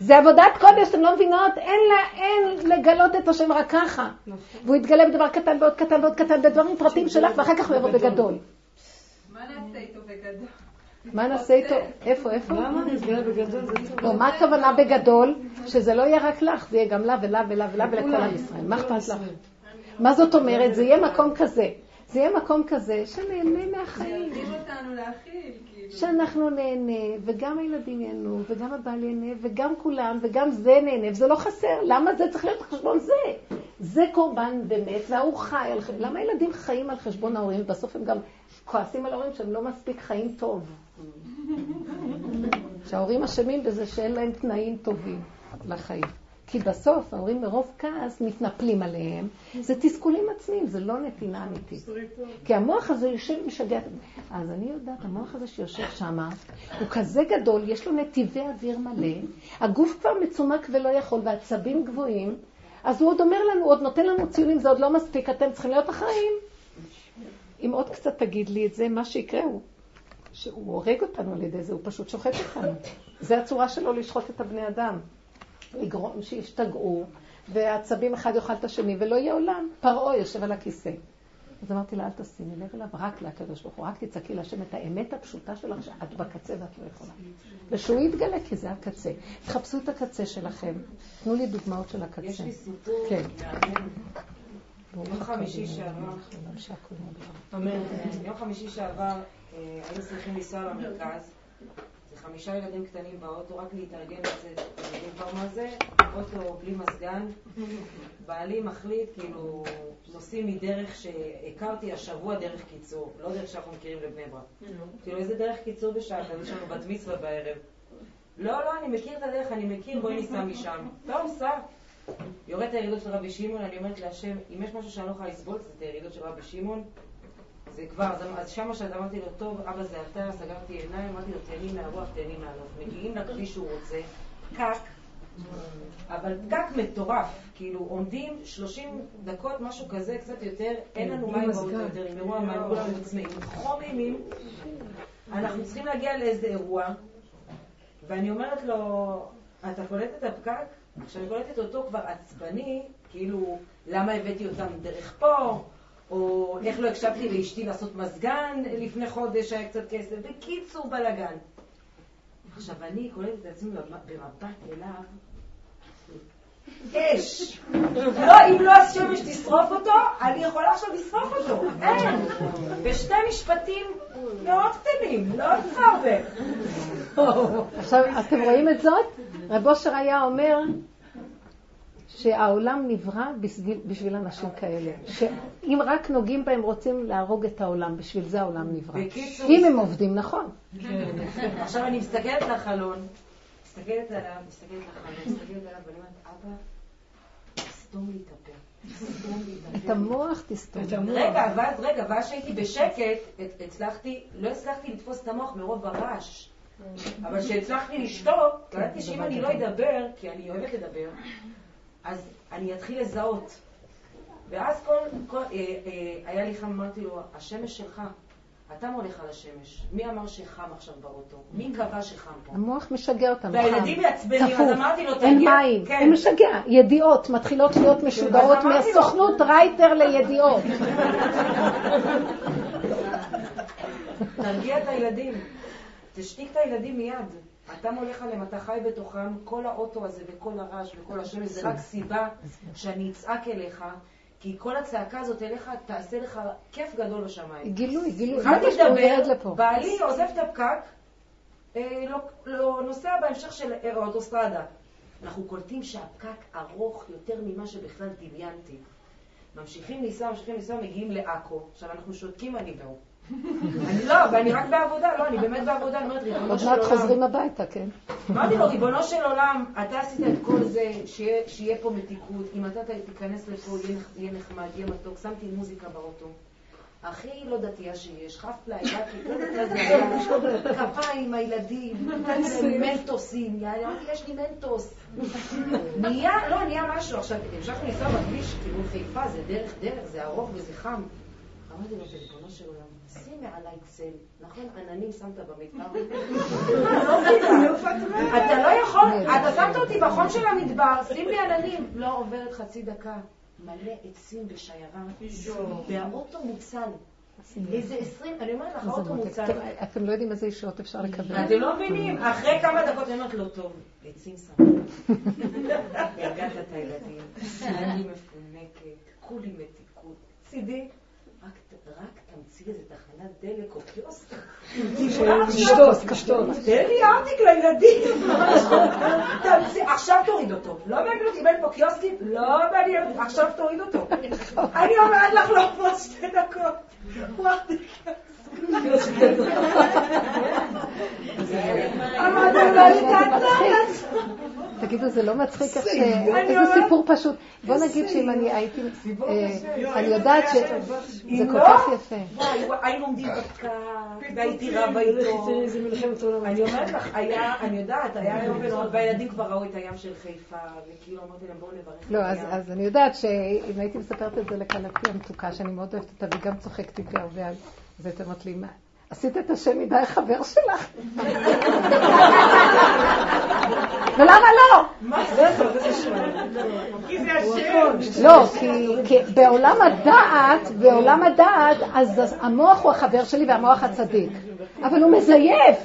זה עבודת קודש, אתם לא מבינות? אין, לה, אין לגלות את השם רק ככה. והוא יתגלה בדבר קטן ועוד קטן ועוד קטן, בדברים פרטיים שלך, ואחר כך הוא יבוא בגדול. מה נעשה איתו בגדול? מה נעשה איתו? איפה, איפה? למה נסגר בגדול? לא, מה הכוונה בגדול? שזה לא יהיה רק לך, זה יהיה גם לה ולה ולה ולה ולכל עם ישראל. מה אכפת לך? מה זאת אומרת? זה יהיה מקום כזה. זה יהיה מקום כזה שנהנה מהחיים. כאילו. שאנחנו נהנה, וגם הילדים ייהנו, וגם הבעל ייהנה, וגם כולם, וגם זה נהנה, וזה לא חסר. למה זה צריך להיות על חשבון זה? זה קורבן באמת, וההוא חי על חשבון... למה ילדים חיים על חשבון ההורים, ובסוף הם גם כועסים על ההורים שהם לא מספיק חיים טוב? שההורים אשמים בזה שאין להם תנאים טובים לחיים. כי בסוף ההורים מרוב כעס מתנפלים עליהם, זה תסכולים עצמיים, זה לא נתינה אמיתית. כי המוח הזה יושב ומשגע. אז אני יודעת, המוח הזה שיושב שם, הוא כזה גדול, יש לו נתיבי אוויר מלא, הגוף כבר מצומק ולא יכול, ועצבים גבוהים, אז הוא עוד אומר לנו, עוד נותן לנו ציונים, זה עוד לא מספיק, אתם צריכים להיות אחראים. אם עוד קצת תגיד לי את זה, מה שיקרה הוא שהוא הורג אותנו על ידי זה, הוא פשוט שוחט אותנו. זה הצורה שלו לשחוט את הבני אדם. שישתגעו, והעצבים אחד יאכל את השני, ולא יהיה עולם. פרעה יושב על הכיסא. אז אמרתי לה, אל תשימי לב אליו, רק לקדוש ברוך הוא, רק תצעקי להשם את האמת הפשוטה שלך, שאת בקצה ואת לא יכולה. ושהוא יתגלה, כי זה הקצה. תחפשו את הקצה שלכם. תנו לי דוגמאות של הקצה. יש לי סיפור כן. יום חמישי שעבר, יום חמישי שעבר היינו צריכים לנסוע למרכז, חמישה ילדים קטנים באוטו, רק להתארגן לזה, אתם יודעים כבר מה זה? אוטו בלי מזגן. בעלי מחליט, כאילו, נוסעים מדרך שהכרתי השבוע דרך קיצור, לא דרך שאנחנו מכירים לבני ברק. כאילו, איזה דרך קיצור בשעה כזה, יש לנו בת מצווה בערב. לא, לא, אני מכיר את הדרך, אני מכיר, בואי ניסע משם. טוב, סע. יורד את הירידות של רבי שמעון, אני אומרת להשם, אם יש משהו שאני לא יכולה לסבול, זה את הירידות של רבי שמעון. זה כבר, אז, שמה שאמרתי לו, טוב, אבא זה אתה, סגרתי עיניים, אמרתי לו, תהני מהרוח, תהני מהנוף. מגיעים לכביש שהוא רוצה, פקק, אבל פקק מטורף, כאילו עומדים 30 דקות, משהו כזה, קצת יותר, אין לנו מים באוטו יותר, עם אירוע מים, כולם מוצמאים, חום אימים, אנחנו צריכים להגיע לאיזה אירוע, ואני אומרת לו, אתה קולט את הפקק? כשאני קולטת אותו כבר עצבני, כאילו, למה הבאתי אותם דרך פה? או איך לא הקשבתי לאשתי לעשות מזגן לפני חודש, היה קצת כסף. בקיצור, בלאגן. עכשיו, אני קולטת את עצמי במבט אליו, אש. לא, אם לא השמש תשרוף אותו, אני יכולה עכשיו לשרוף אותו. אין. בשני משפטים מאוד קטנים, לא הרבה. עכשיו, אתם רואים את זאת? רב אושר היה אומר, שהעולם נברא בשביל, בשביל אנשים כאלה. שאם רק נוגעים בהם רוצים להרוג את העולם, בשביל זה העולם נברא. אם הם עובדים נכון. עכשיו אני מסתכלת לחלון, מסתכלת עליו, מסתכלת לחלון, מסתכלת עליו, ואני אומרת, אבא, תסתום לי את הפה. את המוח תסתום. רגע, ואז, רגע, ואז שהייתי בשקט, הצלחתי, לא הצלחתי לתפוס את המוח מרוב הרעש. אבל כשהצלחתי לשתוק, קלטתי שאם אני לא אדבר, כי אני אוהבת לדבר, אז אני אתחיל לזהות. ואז כל, כל אה, אה, היה לי חם, אמרתי לו, השמש שלך, אתה מולך על השמש. מי אמר שחם עכשיו באוטו? מי קבע שחם פה? המוח משגע אותנו, והילדים מעצבנים, אז אמרתי לו, תגיע... אין מים, כן. הוא משגע. ידיעות מתחילות להיות משוגעות מהסוכנות רייטר לידיעות. תרגיע את הילדים, תשתיק את הילדים מיד. אתה מולך עליהם, אתה חי בתוכם, כל האוטו הזה וכל הרעש וכל השמש זה רק סיבה שאני אצעק אליך, כי כל הצעקה הזאת אליך תעשה לך כיף גדול בשמיים. גילוי, גילוי. התחלתי לדבר, בעלי עוזב את הפקק, אה, לא, לא, נוסע בהמשך של האוטוסטרדה. אנחנו קולטים שהפקק ארוך יותר ממה שבכלל דמיינתי. ממשיכים לנסוע, ממשיכים לנסוע, מגיעים לעכו. עכשיו אנחנו שותקים, אני והוא. אני לא, ואני רק בעבודה, לא, אני באמת בעבודה, אני אומרת, ריבונו של עולם. עוד מעט חוזרים הביתה, כן. אמרתי לו, ריבונו של עולם, אתה עשית את כל זה, שיהיה פה מתיקות, אם אתה תיכנס לפה, יהיה נחמד, יהיה מתוק, שמתי מוזיקה באוטו. הכי לא דתייה שיש, חף לה, הגעתי, כפיים, הילדים, מנטוסים, יש לי מנטוס. נהיה, לא, נהיה משהו. עכשיו, המשכנו לנסוע בכביש, כאילו חיפה, זה דרך דרך, זה ארוך וזה חם. אמרתי לו, ריבונו של עולם, שים מעליי צל, נכון? עננים שמת במדבר? אתה לא יכול, אתה שמת אותי בחום של המדבר, שים לי עננים. לא עוברת חצי דקה. מלא עצים בשיירה, והאוטו מוצל. איזה עשרים, אני אומרת לך, האוטו מוצל. אתם לא יודעים איזה ישועות אפשר לקבל. אתם לא מבינים. אחרי כמה דקות אני אומרת, לא טוב, עצים שמחים. הרגעת את הילדים, אני מפונקת, כולי מתיקות. צידי, רק תמציא איזה תחנת דלק או קיוסק. קשטוס, קשטוס. תן לי ארטיק לילדים. עכשיו תוריד אותו. לא מעניין אותי אם אין פה קיוסקים, לא מעניין אותי. עכשיו תוריד אותו. אני אומרת לך לא פה שתי דקות. תגידו, זה לא מצחיק איך איזה סיפור פשוט. בוא נגיד שאם אני הייתי, אני יודעת שזה כל כך יפה. היינו עומדים בפקק, והייתי רבה איתו. אני אומרת לך, היה, אני יודעת, היה יום ונורא, והילדים כבר ראו את הים של חיפה, וכאילו אמרתי להם, בואו נברך לא, אז אני יודעת שאם הייתי מספרת את זה לכלתי המתוקה, שאני מאוד אוהבת אותה, והיא גם צוחקת איתי הרבה זה, את אומרת לי, מה? עשית את השם מדי חבר שלך? ולמה לא? מה זה? לא, כי בעולם הדעת, בעולם הדעת, אז המוח הוא החבר שלי והמוח הצדיק. אבל הוא מזייף.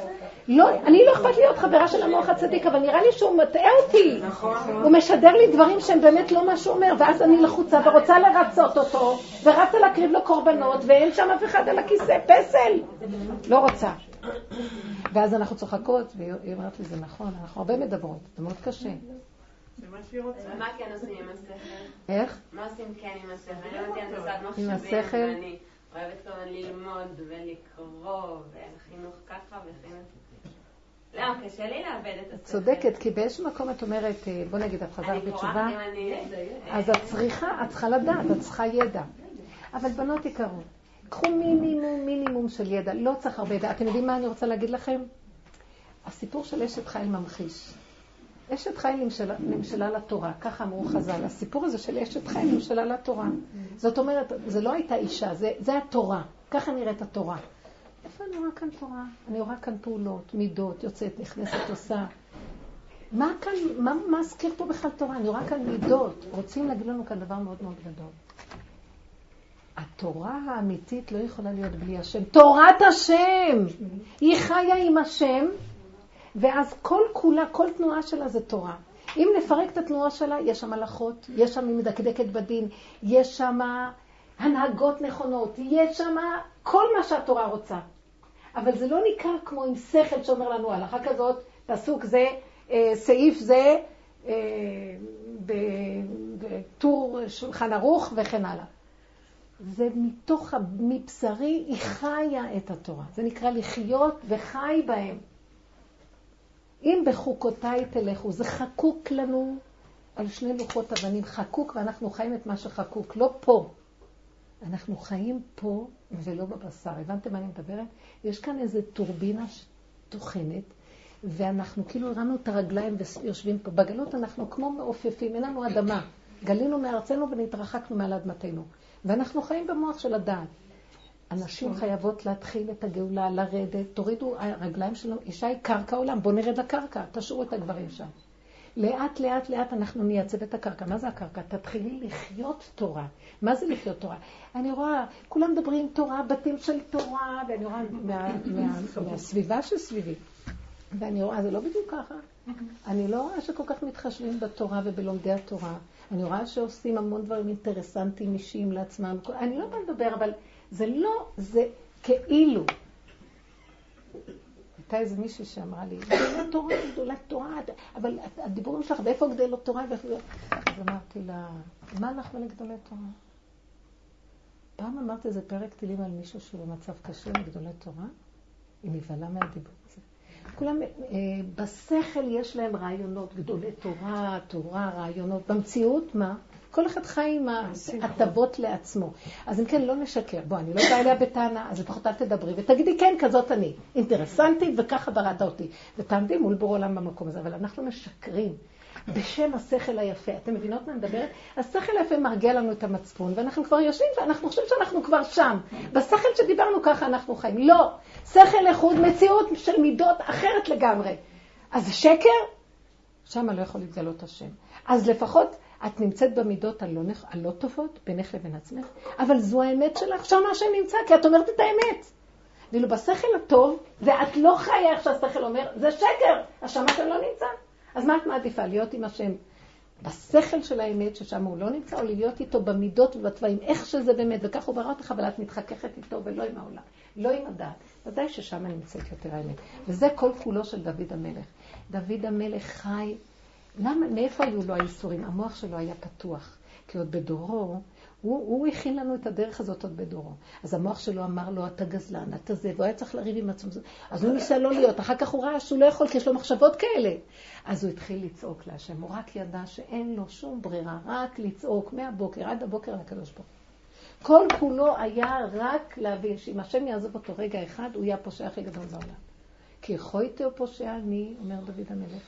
לא, אני לא אכפת להיות חברה של המוח הצדיק, אבל נראה לי שהוא מטעה אותי. נכון. הוא משדר לי דברים שהם באמת לא מה שהוא אומר, ואז אני לחוצה ורוצה לרצות אותו, ורצה להקריב לו קורבנות, ואין שם אף אחד על הכיסא, פסל. לא רוצה. ואז אנחנו צוחקות, והיא אומרת לי, זה נכון, אנחנו הרבה מדברות, זה מאוד קשה. מה כן עושים עם השכל? איך? מה עושים כן עם השכל? אני לא יודעת, עם השכל? ואני אוהבת כמובן ללמוד ולקרוא, וחינוך ככה וחינוך... לא, קשה לי לאבד את השכל. צודקת, כי באיזשהו מקום את אומרת, בוא נגיד, את חזרת בתשובה, אז את צריכה, את צריכה לדעת, את צריכה ידע. אבל בנות יקרות, קחו מינימום, מינימום של ידע, לא צריך הרבה ידע. אתם יודעים מה אני רוצה להגיד לכם? הסיפור של אשת חיל ממחיש. אשת חיל נמשלה, נמשלה לתורה, ככה אמרו חז"ל. הסיפור הזה של אשת חיל נמשלה לתורה. זאת אומרת, זה לא הייתה אישה, זה, זה התורה. ככה נראית התורה. איפה אני רואה כאן תורה? אני רואה כאן פעולות, מידות, יוצאת, נכנסת, עושה. מה כאן, מה מזכיר פה בכלל תורה? אני רואה כאן מידות. רוצים להגיד לנו כאן דבר מאוד מאוד גדול. התורה האמיתית לא יכולה להיות בלי השם. תורת השם! היא חיה עם השם, ואז כל כולה, כל תנועה שלה זה תורה. אם נפרק את התנועה שלה, יש שם הלכות, יש שם היא מדקדקת בדין, יש שם הנהגות נכונות, יש שם כל מה שהתורה רוצה. אבל זה לא ניכר כמו עם שכל שאומר לנו הלכה כזאת, פסוק זה, אה, סעיף זה, אה, בטור שולחן ערוך וכן הלאה. זה מתוך, מבשרי, היא חיה את התורה. זה נקרא לחיות וחי בהם. אם בחוקותיי תלכו, זה חקוק לנו על שני לוחות אבנים, חקוק ואנחנו חיים את מה שחקוק, לא פה. אנחנו חיים פה ולא בבשר. הבנתם מה אני מדברת? יש כאן איזו טורבינה טוחנת, ואנחנו כאילו הרמנו את הרגליים ויושבים פה. בגלות אנחנו כמו מעופפים, אין לנו אדמה. גלינו מארצנו ונתרחקנו מעל אדמתנו. ואנחנו חיים במוח של הדעת. הנשים חייבות להתחיל את הגאולה, לרדת, תורידו הרגליים שלנו, אישה היא קרקע עולם, בואו נרד לקרקע, תשאירו את הגברים שם. לאט לאט לאט אנחנו נייצב את הקרקע. מה זה הקרקע? תתחילי לחיות תורה. מה זה לחיות תורה? אני רואה, כולם מדברים תורה, בתים של תורה, ואני רואה מה, מה, מהסביבה שסביבי. ואני רואה, זה לא בדיוק ככה. אני לא רואה שכל כך מתחשבים בתורה ובלומדי התורה. אני רואה שעושים המון דברים אינטרסנטיים אישיים לעצמם. אני לא באה לדבר, אבל זה לא, זה כאילו. הייתה איזה מישהי שאמרה לי, גדולת תורה, גדולת תורה, אבל הדיבורים שלך, ואיפה גדלות תורה? אז אמרתי לה, מה לך ולגדולי תורה? פעם אמרתי איזה פרק טילים על מישהו שהוא במצב קשה מגדולי תורה, היא נבהלה מהדיבור הזה. כולם, אה, בשכל יש להם רעיונות, גדולי תורה, תורה, רעיונות. במציאות, מה? כל אחד חי עם ההטבות לעצמו. אז אם כן, לא נשקר. בוא, אני לא באה אליה בטענה, אז לפחות אל תדברי, ותגידי, כן, כזאת אני. אינטרסנטית, וככה בראת אותי. ותעמדי מול בור עולם במקום הזה. אבל אנחנו משקרים. בשם השכל היפה. אתם מבינות מה אני מדברת? השכל היפה מרגיע לנו את המצפון, ואנחנו כבר יושבים ואנחנו חושבים שאנחנו כבר שם. בשכל שדיברנו ככה אנחנו חיים. לא. שכל איחוד, מציאות של מידות אחרת לגמרי. אז שקר? שם לא יכול להתגלות השם. אז לפחות את נמצאת במידות הלא, הלא טובות בינך לבין עצמך, אבל זו האמת שלך, שם השם נמצא, כי את אומרת את האמת. ואילו בשכל הטוב, ואת לא חיה איך שהשכל אומר, זה שקר, אז שם השם לא נמצא. אז מה את מעדיפה? להיות עם השם בשכל של האמת, ששם הוא לא נמצא, או להיות איתו במידות ובתוואים, איך שזה באמת, וכך הוא ברא אותך, אבל את מתחככת איתו ולא עם העולם, לא עם הדעת. ודאי ששם נמצאת יותר האמת. וזה כל כולו של דוד המלך. דוד המלך חי, למה, מאיפה היו לו האיסורים? המוח שלו היה פתוח. כי עוד בדורו, הוא, הוא הכין לנו את הדרך הזאת עוד בדורו. אז המוח שלו אמר לו, אתה גזלן, אתה זה, והוא היה צריך לריב עם עצמו. אז הוא ניסה לא להיות, אחר כך הוא ראה שהוא לא יכול, כי יש לו מחשבות כאלה. אז הוא התחיל לצעוק להשם, הוא רק ידע שאין לו שום ברירה, רק לצעוק מהבוקר עד הבוקר לקדוש ברוך כל כולו היה רק להבין שאם השם יעזוב אותו רגע אחד, הוא יהיה הפושע הכי גדול בעולם. כי חויתי פושע אני, אומר דוד המלך,